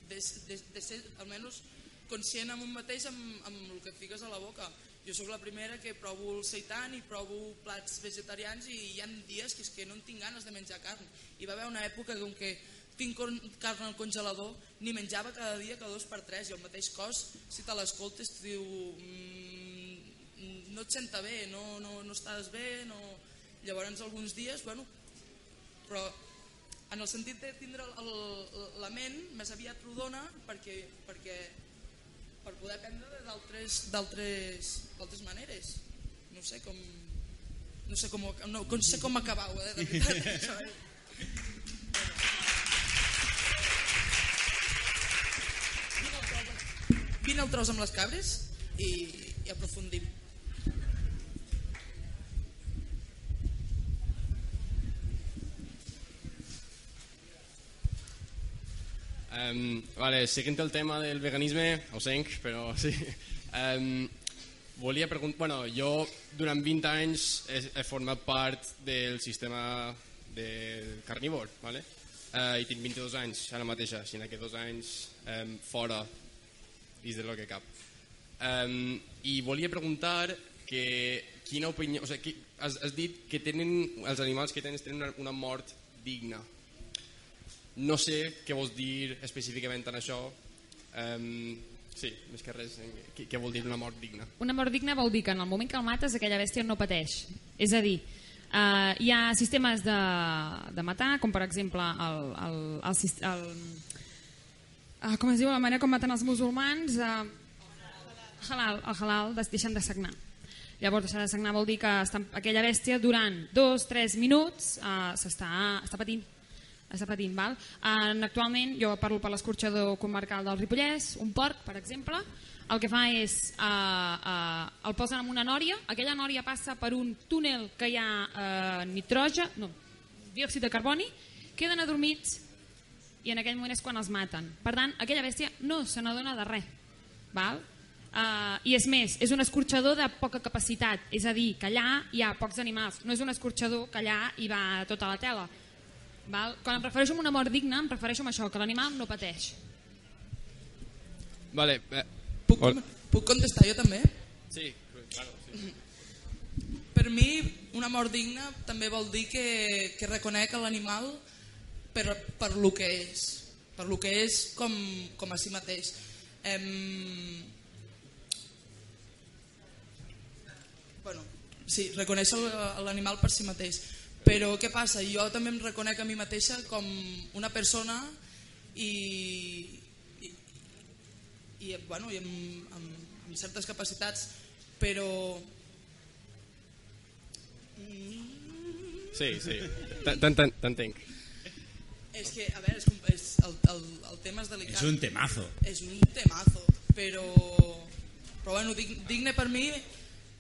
de, de ser almenys conscient amb un mateix amb, amb el que et fiques a la boca. Jo sóc la primera que provo el seitan i provo plats vegetarians i hi ha dies que és que no en tinc ganes de menjar carn. I va haver una època com que tinc carn al congelador, ni menjava cada dia cada dos per tres i el mateix cos, si te l'escoltes, tu diu mmm, no et senta bé, no, no, no estàs bé, no... llavors alguns dies, bueno, però en el sentit de tindre el, el, la ment més aviat rodona perquè, perquè per poder aprendre d'altres d'altres maneres. No sé com no sé com, no, no sé com acabar-ho eh, de veritat <laughs> vine el tros amb les cabres i, i aprofundim. Um, vale, seguint el tema del veganisme, ho senc, però <laughs> sí. Um, volia preguntar... Bueno, jo durant 20 anys he, he format part del sistema de carnívor, vale? Uh, i tinc 22 anys ara mateix, així que dos anys um, fora dins de lo que cap. Um, I volia preguntar que quina opinió... O sigui, has, has dit que tenen, els animals que tenen tenen una, una mort digna. No sé què vols dir específicament en això. Um, sí, més que res, què, què vol dir una mort digna? Una mort digna vol dir que en el moment que el mates aquella bèstia no pateix. És a dir, Uh, hi ha sistemes de, de matar, com per exemple el, el, el, el, uh, com es diu, la manera com maten els musulmans, uh, halal, el halal, deixen de sagnar. Llavors, deixar de sagnar vol dir que aquella bèstia durant dos, tres minuts uh, s'està està patint. Està patint, val? Uh, actualment, jo parlo per l'escorxador comarcal del Ripollès, un porc, per exemple, el que fa és uh, uh, el posen en una nòria, aquella nòria passa per un túnel que hi ha uh, nitrogen, no, diòxid de carboni, queden adormits i en aquell moment és quan els maten. Per tant, aquella bèstia no se n'adona de res. Val? Uh, I és més, és un escorxador de poca capacitat, és a dir, que allà hi ha pocs animals, no és un escorxador que allà hi va tota la tela. Val? Quan em refereixo a una mort digna, em refereixo a això, que l'animal no pateix. Vale, eh, puc, puc contestar jo també? Sí, claro, sí. Per mi, una mort digna també vol dir que, que reconec l'animal per, per lo que és, per lo que és com, com a si mateix. Em... Bueno, sí, reconèixer l'animal per si mateix. Però què passa? Jo també em reconec a mi mateixa com una persona i, i, i, bueno, i amb, amb, amb certes capacitats, però... Sí, sí, t'entenc. És que, a veure, és, és el, el, el tema és delicat. És un temazo. És un temazo, però, però bueno, digne per mi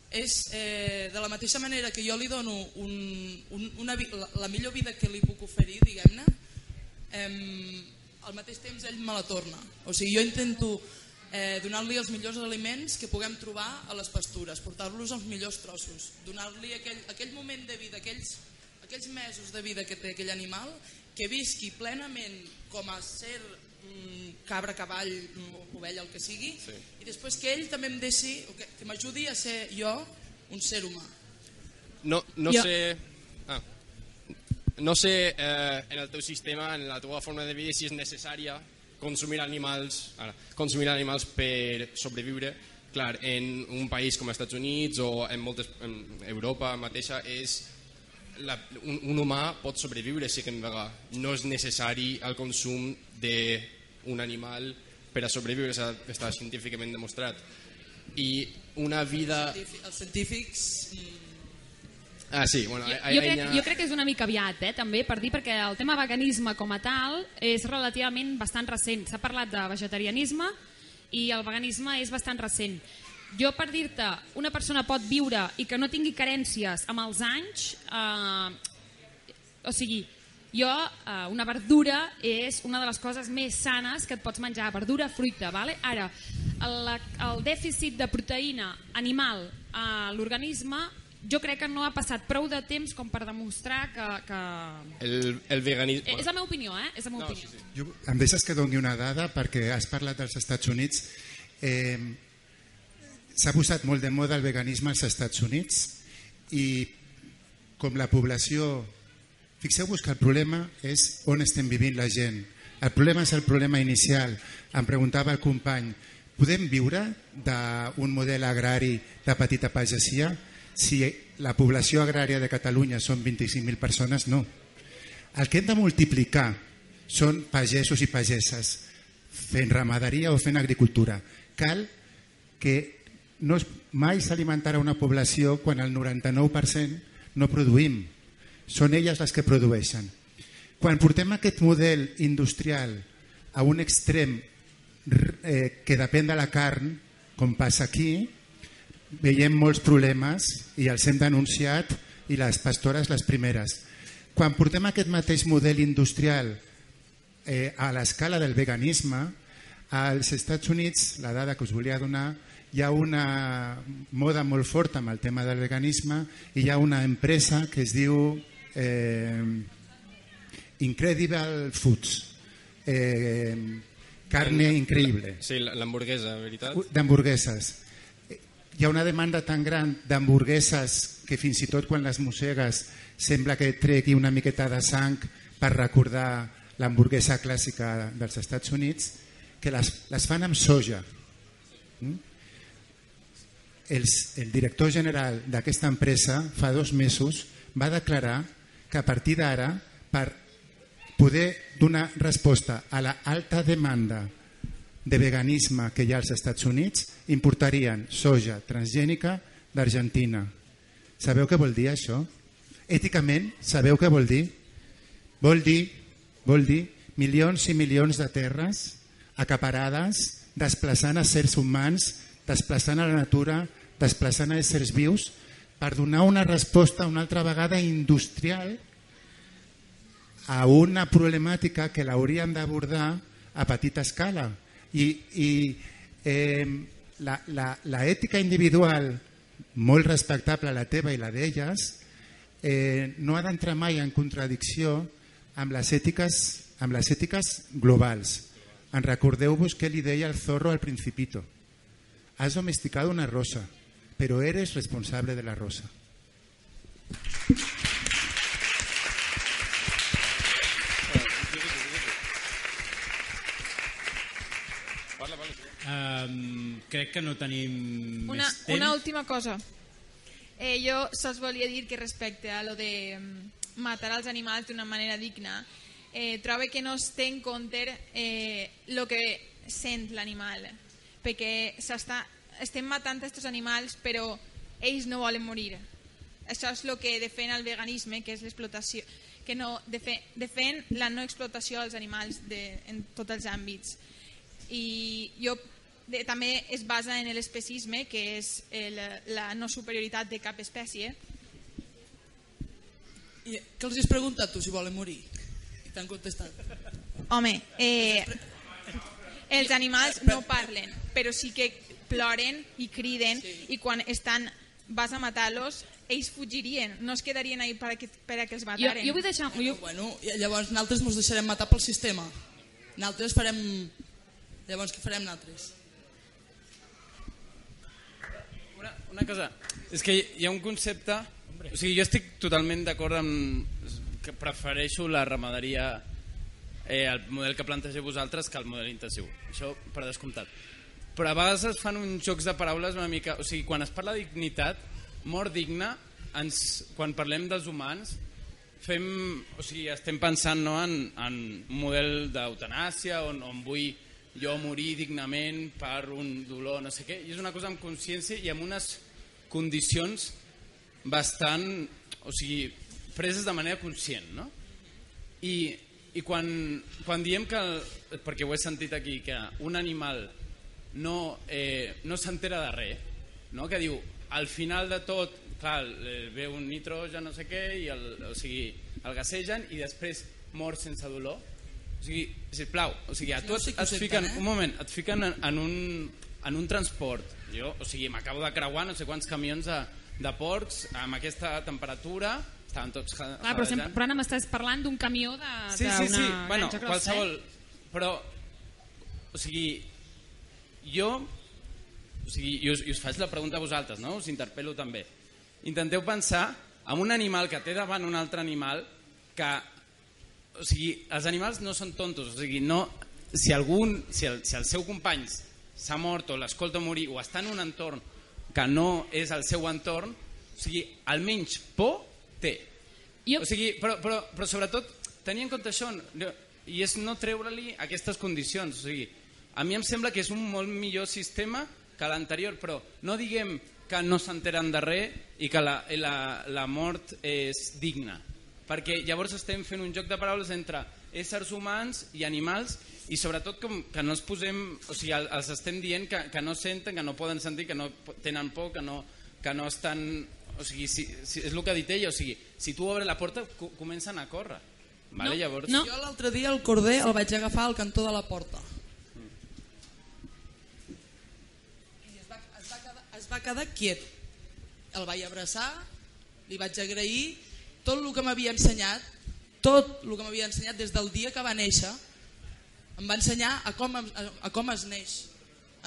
és eh, de la mateixa manera que jo li dono un, un, una, la, la millor vida que li puc oferir, diguem-ne, eh, al mateix temps ell me la torna. O sigui, jo intento eh, donar-li els millors aliments que puguem trobar a les pastures, portar-los els millors trossos, donar-li aquell, aquell moment de vida, aquells, aquells mesos de vida que té aquell animal que visqui plenament com a ser cabra, cavall, mm, ovella, el que sigui, sí. i després que ell també em deixi, que, que m'ajudi a ser jo un ser humà. No, no jo... sé... Ah. No sé eh, en el teu sistema, en la teva forma de vida, si és necessària consumir animals, ara, consumir animals per sobreviure, clar, en un país com els Estats Units o en, moltes, en Europa mateixa és la, un, un humà pot sobreviure si que vegà. No és necessari el consum d'un animal per a sobreviure, està, està científicament demostrat. I una vida... Els científics Ah, sí, bueno, Jo, jo, crec, jo crec que és una mica aviat, eh, també, per dir, perquè el tema veganisme com a tal és relativament bastant recent. S'ha parlat de vegetarianisme i el veganisme és bastant recent. Jo, per dir-te, una persona pot viure i que no tingui carències amb els anys, eh, o sigui, jo, eh, una verdura és una de les coses més sanes que et pots menjar, verdura, fruita, vale? Ara, el, el dèficit de proteïna animal a l'organisme jo crec que no ha passat prou de temps com per demostrar que... que... El, el veganisme... Eh, És la meva opinió, eh? És la meva No, opinió. sí, sí. Jo, em deixes que doni una dada perquè has parlat dels Estats Units. Eh, S'ha posat molt de moda el veganisme als Estats Units i com la població... Fixeu-vos que el problema és on estem vivint la gent. El problema és el problema inicial. Em preguntava el company, podem viure d'un model agrari de petita pagesia? Si la població agrària de Catalunya són 25.000 persones, no. El que hem de multiplicar són pagesos i pageses fent ramaderia o fent agricultura. Cal que no mai s'alimentarà una població quan el 99% no produïm. Són elles les que produeixen. Quan portem aquest model industrial a un extrem eh, que depèn de la carn, com passa aquí, veiem molts problemes i els hem denunciat i les pastores les primeres. Quan portem aquest mateix model industrial eh, a l'escala del veganisme, als Estats Units, la dada que us volia donar, hi ha una moda molt forta amb el tema del veganisme i hi ha una empresa que es diu eh, Incredible Foods, eh, carne increïble Sí, la- l'hamburguesa, veritat? d'hamburgueses. Hi ha una demanda tan gran d'hamburgueses que fins i tot quan les mossegues sembla que tregui una miqueta de sang per recordar l'hamburguesa clàssica dels Estats Units, que les, les fan amb soja. Mm? Els, el director general d'aquesta empresa fa dos mesos va declarar que a partir d'ara per poder donar resposta a la alta demanda de veganisme que hi ha als Estats Units importarien soja transgènica d'Argentina. Sabeu què vol dir això? Èticament, sabeu què vol dir? Vol dir, vol dir milions i milions de terres acaparades, desplaçant a sers humans, desplaçant a la natura, desplaçant a éssers vius, per donar una resposta una altra vegada industrial a una problemàtica que l'hauríem d'abordar a petita escala. I, i eh, la, la, la ètica individual, molt respectable la teva i la d'elles, eh, no ha d'entrar mai en contradicció amb les ètiques, amb les ètiques globals. En recordeu-vos què li deia el zorro al principito. Has domesticado una rosa, pero eres responsable de la rosa. Um, crec que no tenim Una, més temps. una última cosa. Eh, jo sols volia dir que respecte a lo de matar els animals d'una manera digna, eh, trobo que no es té en compte eh, lo que sent l'animal, perquè s'està estem matant aquests animals però ells no volen morir. Això és el que defen el veganisme, que és l'explotació, que no defen, defen la no explotació dels animals de, en tots els àmbits. I jo de, també es basa en l'especisme, que és el, la no superioritat de cap espècie. I què els has preguntat tu si volen morir? I t'han contestat. Home, eh, els animals no parlen, però sí que ploren i criden i quan estan vas a matar-los, ells fugirien, no es quedarien ahí per a que, per a que els Jo, mataren. jo vull deixar... Jo, Bueno, llavors nosaltres ens deixarem matar pel sistema. Nosaltres farem... Llavors què farem nosaltres? Una, una cosa, és que hi ha un concepte... O sigui, jo estic totalment d'acord amb que prefereixo la ramaderia eh, el model que plantegeu vosaltres que el model intensiu. Això per descomptat. Però a vegades es fan uns jocs de paraules una mica... O sigui, quan es parla de dignitat, mort digna, ens, quan parlem dels humans, fem, o sigui, estem pensant no, en, en un model d'eutanàsia on, on vull jo morir dignament per un dolor, no sé què, i és una cosa amb consciència i amb unes condicions bastant, o sigui, preses de manera conscient, no? I, i quan, quan diem que, perquè ho he sentit aquí, que un animal no, eh, no s'entera de res, no? que diu, al final de tot, clar, eh, ve un nitrogen, no sé què, i el, o sigui, el gasegen i després mor sense dolor. O sigui, sisplau, o sigui, a tu et, et fiquen, un moment, et fiquen en, en, un, en un transport. Jo, o sigui, m'acabo de creuar no sé quants camions de, de porcs amb aquesta temperatura, estaven tots Clar, però, sempre, però ara m'estàs parlant d'un camió de, sí, sí, sí. bueno, qualsevol, eh? però o sigui jo o sigui, i us, i us faig la pregunta a vosaltres no? us interpel·lo també intenteu pensar en un animal que té davant un altre animal que o sigui, els animals no són tontos o sigui, no, si, algun, si, el, si el seu company s'ha mort o l'escolta morir o està en un entorn que no és el seu entorn o sigui, almenys por té jo... o sigui, però, però, però sobretot tenir en compte això i és no treure-li aquestes condicions o sigui, a mi em sembla que és un molt millor sistema que l'anterior però no diguem que no s'enteren de res i que la, la, la mort és digna perquè llavors estem fent un joc de paraules entre éssers humans i animals i sobretot com que no els posem o sigui, els estem dient que, que no senten, que no poden sentir, que no tenen por, que no, que no estan o sigui, si, si, és el que ha dit ella, o sigui, si tu obres la porta comencen a córrer. Vale? No, Llavors... no. Jo l'altre dia el corder el vaig agafar al cantó de la porta. I es va, es, va quedar, va quedar quiet. El vaig abraçar, li vaig agrair tot el que m'havia ensenyat, tot el que m'havia ensenyat des del dia que va néixer, em va ensenyar a com, a, a com es neix.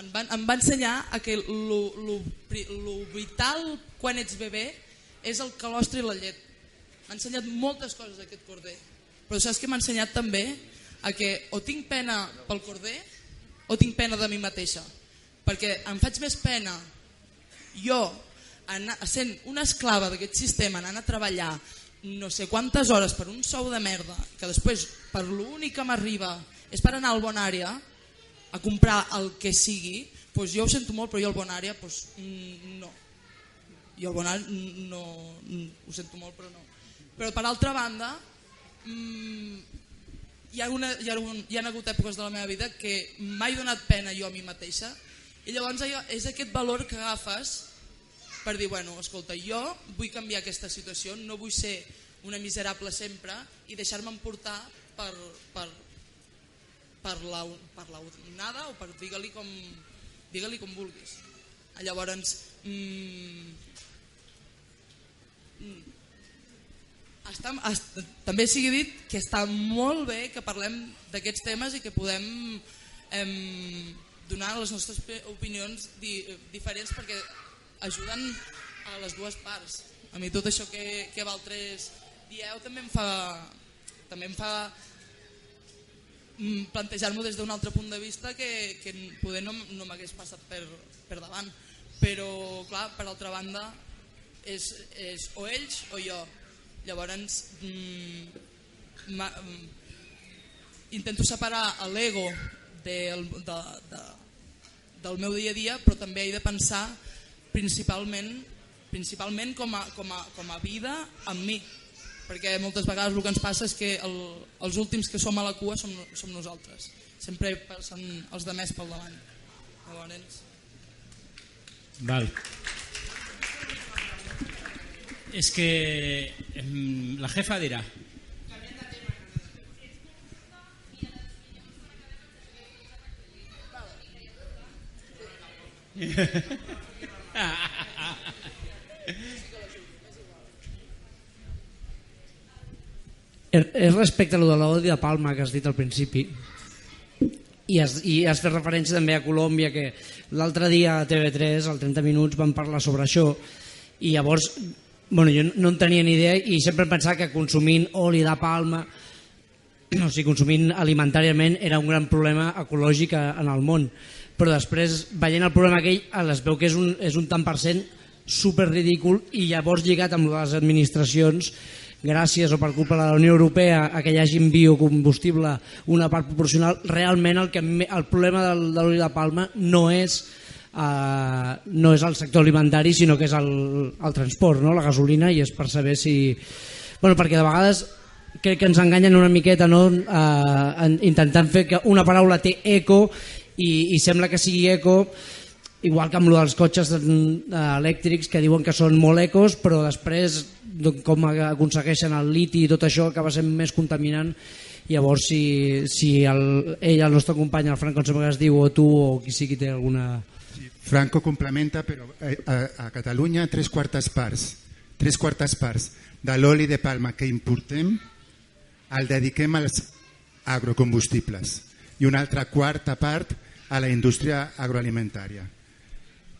Em va, em va ensenyar a que lo vital quan ets bebè és el calostre i la llet. M'ha ensenyat moltes coses aquest corder. Però saps que m'ha ensenyat també a que o tinc pena pel corder o tinc pena de mi mateixa. Perquè em faig més pena jo anar, sent una esclava d'aquest sistema, anant a treballar no sé quantes hores per un sou de merda, que després per l'únic que m'arriba és per anar al bon àrea a comprar el que sigui, doncs jo ho sento molt, però jo al bon àrea doncs, no. Jo al bon àrea no, ho sento molt, però no. Però per altra banda, hi, ha una, hi, ha un, hi ha hagut èpoques de la meva vida que m'he donat pena jo a mi mateixa i llavors és aquest valor que agafes per dir, bueno, escolta, jo vull canviar aquesta situació, no vull ser una miserable sempre i deixar-me emportar per, per, per, la, per la onada o per digue-li com, digue com vulguis. Llavors, mmm, està, està, també sigui dit que està molt bé que parlem d'aquests temes i que podem eh, donar les nostres opinions di, diferents perquè ajuden a les dues parts. A mi tot això que, que vosaltres dieu també em fa, també em fa mm, plantejar-m'ho des d'un altre punt de vista que, que poder no, no m'hagués passat per, per davant. Però, clar, per altra banda, és, és o ells o jo. Llavors, mm, ma, mm, intento separar l'ego del, de, de, del meu dia a dia, però també he de pensar principalment, principalment com, a, com, a, com a vida amb mi. Perquè moltes vegades el que ens passa és que el, els últims que som a la cua som, som nosaltres. Sempre passen els de més pel davant. Llavors Val. És que la jefa dirà <laughs> És respecte a lo de l'odi de Palma que has dit al principi. I has, i has fet referència també a Colòmbia que l'altre dia a TV3 al 30 minuts van parlar sobre això. I llavors bueno, jo no en tenia ni idea i sempre pensava que consumint oli de palma o sigui, consumint alimentàriament era un gran problema ecològic en el món però després veient el problema aquell es veu que és un, és un tant per cent super ridícul i llavors lligat amb les administracions gràcies o per culpa de la Unió Europea a que hi hagi biocombustible una part proporcional, realment el, que, el problema del, de l'oli de palma no és uh, no és el sector alimentari sinó que és el, el transport, no? la gasolina i és per saber si... Bueno, perquè de vegades crec que ens enganyen una miqueta no? uh, intentant fer que una paraula té eco i, i sembla que sigui eco igual que amb lo dels cotxes elèctrics que diuen que són molt ecos però després com aconsegueixen el liti i tot això acaba sent més contaminant. Llavors si, si el, ell, el nostre company el Franco es diu o tu o qui sigui té alguna... Franco complementa però eh, a, a Catalunya tres quartes parts. Tres quartes parts. De l'oli de palma que importem el dediquem als agrocombustibles i una altra quarta part a la indústria agroalimentària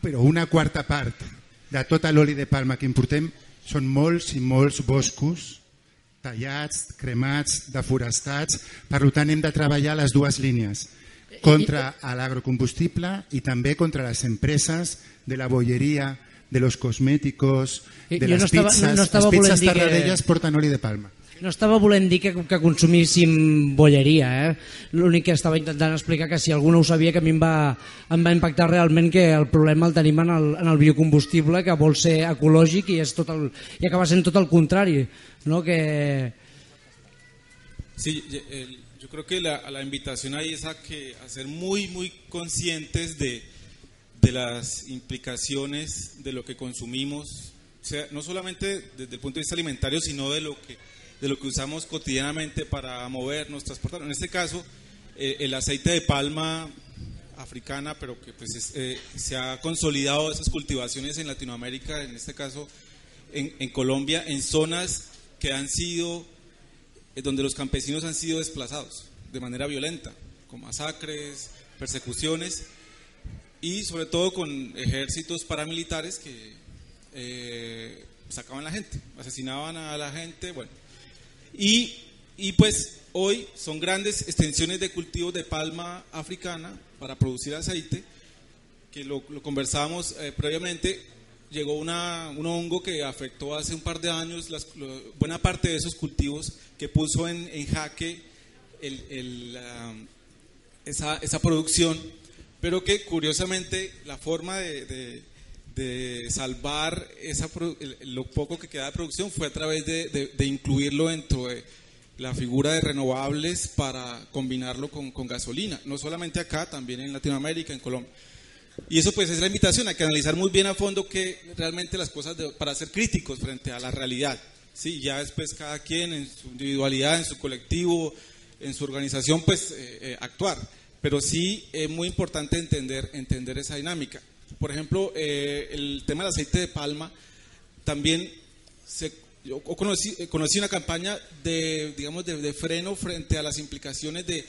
però una quarta part de tot l'oli de palma que importem són molts i molts boscos tallats, cremats, deforestats, per tant hem de treballar les dues línies, contra l'agrocombustible i també contra les empreses de la bolleria, de los cosméticos, de les no estava, pizzas. No, no les pizzas tarradellas que... porten oli de palma. No estava volent dir que, que consumíssim bolleria, eh? l'únic que estava intentant explicar que si algú no ho sabia que a mi em va, em va impactar realment que el problema el tenim en el, en el biocombustible que vol ser ecològic i, és tot el, i acaba sent tot el contrari. ¿no? Que... Sí, yo creo que la, la invitación ahí es a, que, a ser muy, muy conscientes de, de las implicaciones de lo que consumimos, o sea, no solamente desde el punto de vista alimentario, sino de lo que de lo que usamos cotidianamente para movernos, transportar. En este caso, eh, el aceite de palma africana, pero que pues es, eh, se ha consolidado esas cultivaciones en Latinoamérica, en este caso en, Colombia, en zonas que han sido, eh, donde los campesinos han sido desplazados de manera violenta, con masacres, persecuciones y sobre todo con ejércitos paramilitares que eh, sacaban la gente, asesinaban a la gente, bueno, y, y pues hoy son grandes extensiones de cultivos de palma africana para producir aceite, que lo, lo conversábamos eh, previamente, llegó una, un hongo que afectó hace un par de años las, lo, buena parte de esos cultivos, que puso en, en jaque esa, esa, producción, pero que curiosamente la forma de, de salvar esa, lo poco que queda de producción fue a través de, de, incluirlo dentro de la figura de renovables para combinarlo con, con, gasolina, no solamente acá, también en Latinoamérica, en Colombia. Y eso pues es la invitación, a que analizar muy bien a fondo que realmente las cosas para ser críticos frente a la realidad. Sí, ya después cada quien en su individualidad, en su colectivo, en su organización, pues eh, eh, actuar. Pero sí es muy importante entender, entender esa dinámica por ejemplo, eh, el tema del aceite de palma, también se, yo conocí, eh, conocí una campaña de, digamos, de, de, freno frente a las implicaciones de,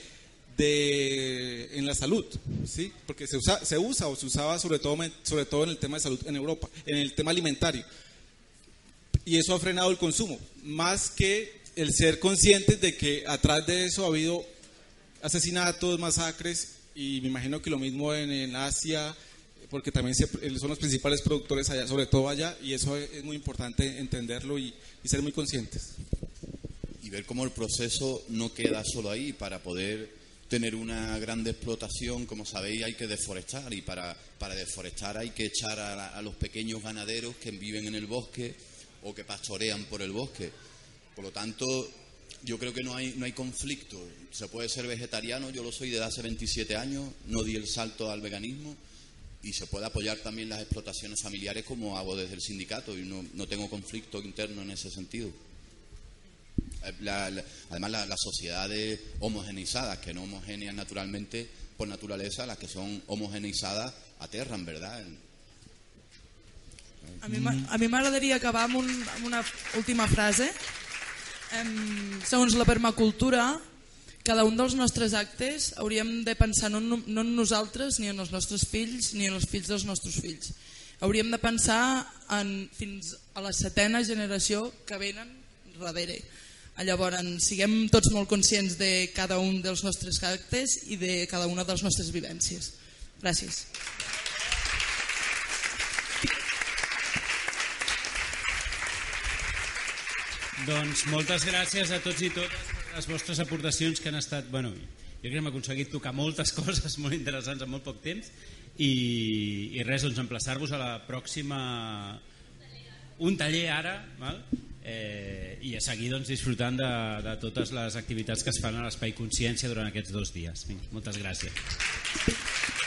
de, en la salud, ¿sí? porque se usa, se usa o se usaba sobre todo, sobre todo en el tema de salud en Europa, en el tema alimentario. Y eso ha frenado el consumo, más que el ser conscientes de que atrás de eso ha habido asesinatos, masacres, y me imagino que lo mismo en, en Asia, porque también son los principales productores allá, sobre todo allá, y eso es muy importante entenderlo y, y ser muy conscientes. Y ver cómo el proceso no queda solo ahí para poder tener una gran explotación, como sabéis, hay que deforestar y para, para deforestar hay que echar a, a, los pequeños ganaderos que viven en el bosque o que pastorean por el bosque. Por lo tanto, yo creo que no hay, no hay conflicto. Se puede ser vegetariano, yo lo soy desde hace 27 años, no di el salto al veganismo y se puede apoyar también las explotaciones familiares como hago desde el sindicato y no, no tengo conflicto interno en ese sentido. La, la, además, las la sociedades homogeneizadas, que no homogéneas naturalmente por naturaleza, las que son homogeneizadas aterran, ¿verdad? A mi m'agradaria acabar amb, un, amb una última frase. Um, segons la permacultura, cada un dels nostres actes hauríem de pensar no, no en nosaltres ni en els nostres fills ni en els fills dels nostres fills. Hauríem de pensar en, fins a la setena generació que venen darrere. Llavors, siguem tots molt conscients de cada un dels nostres actes i de cada una de les nostres vivències. Gràcies. Doncs moltes gràcies a tots i totes les vostres aportacions que han estat... Bueno, jo crec que hem aconseguit tocar moltes <laughs> coses molt interessants en molt poc temps i, i res, doncs emplaçar-vos a la pròxima... Un taller ara, val? Eh, i a seguir doncs, disfrutant de, de totes les activitats que es fan a l'Espai Consciència durant aquests dos dies. Vinga, moltes gràcies.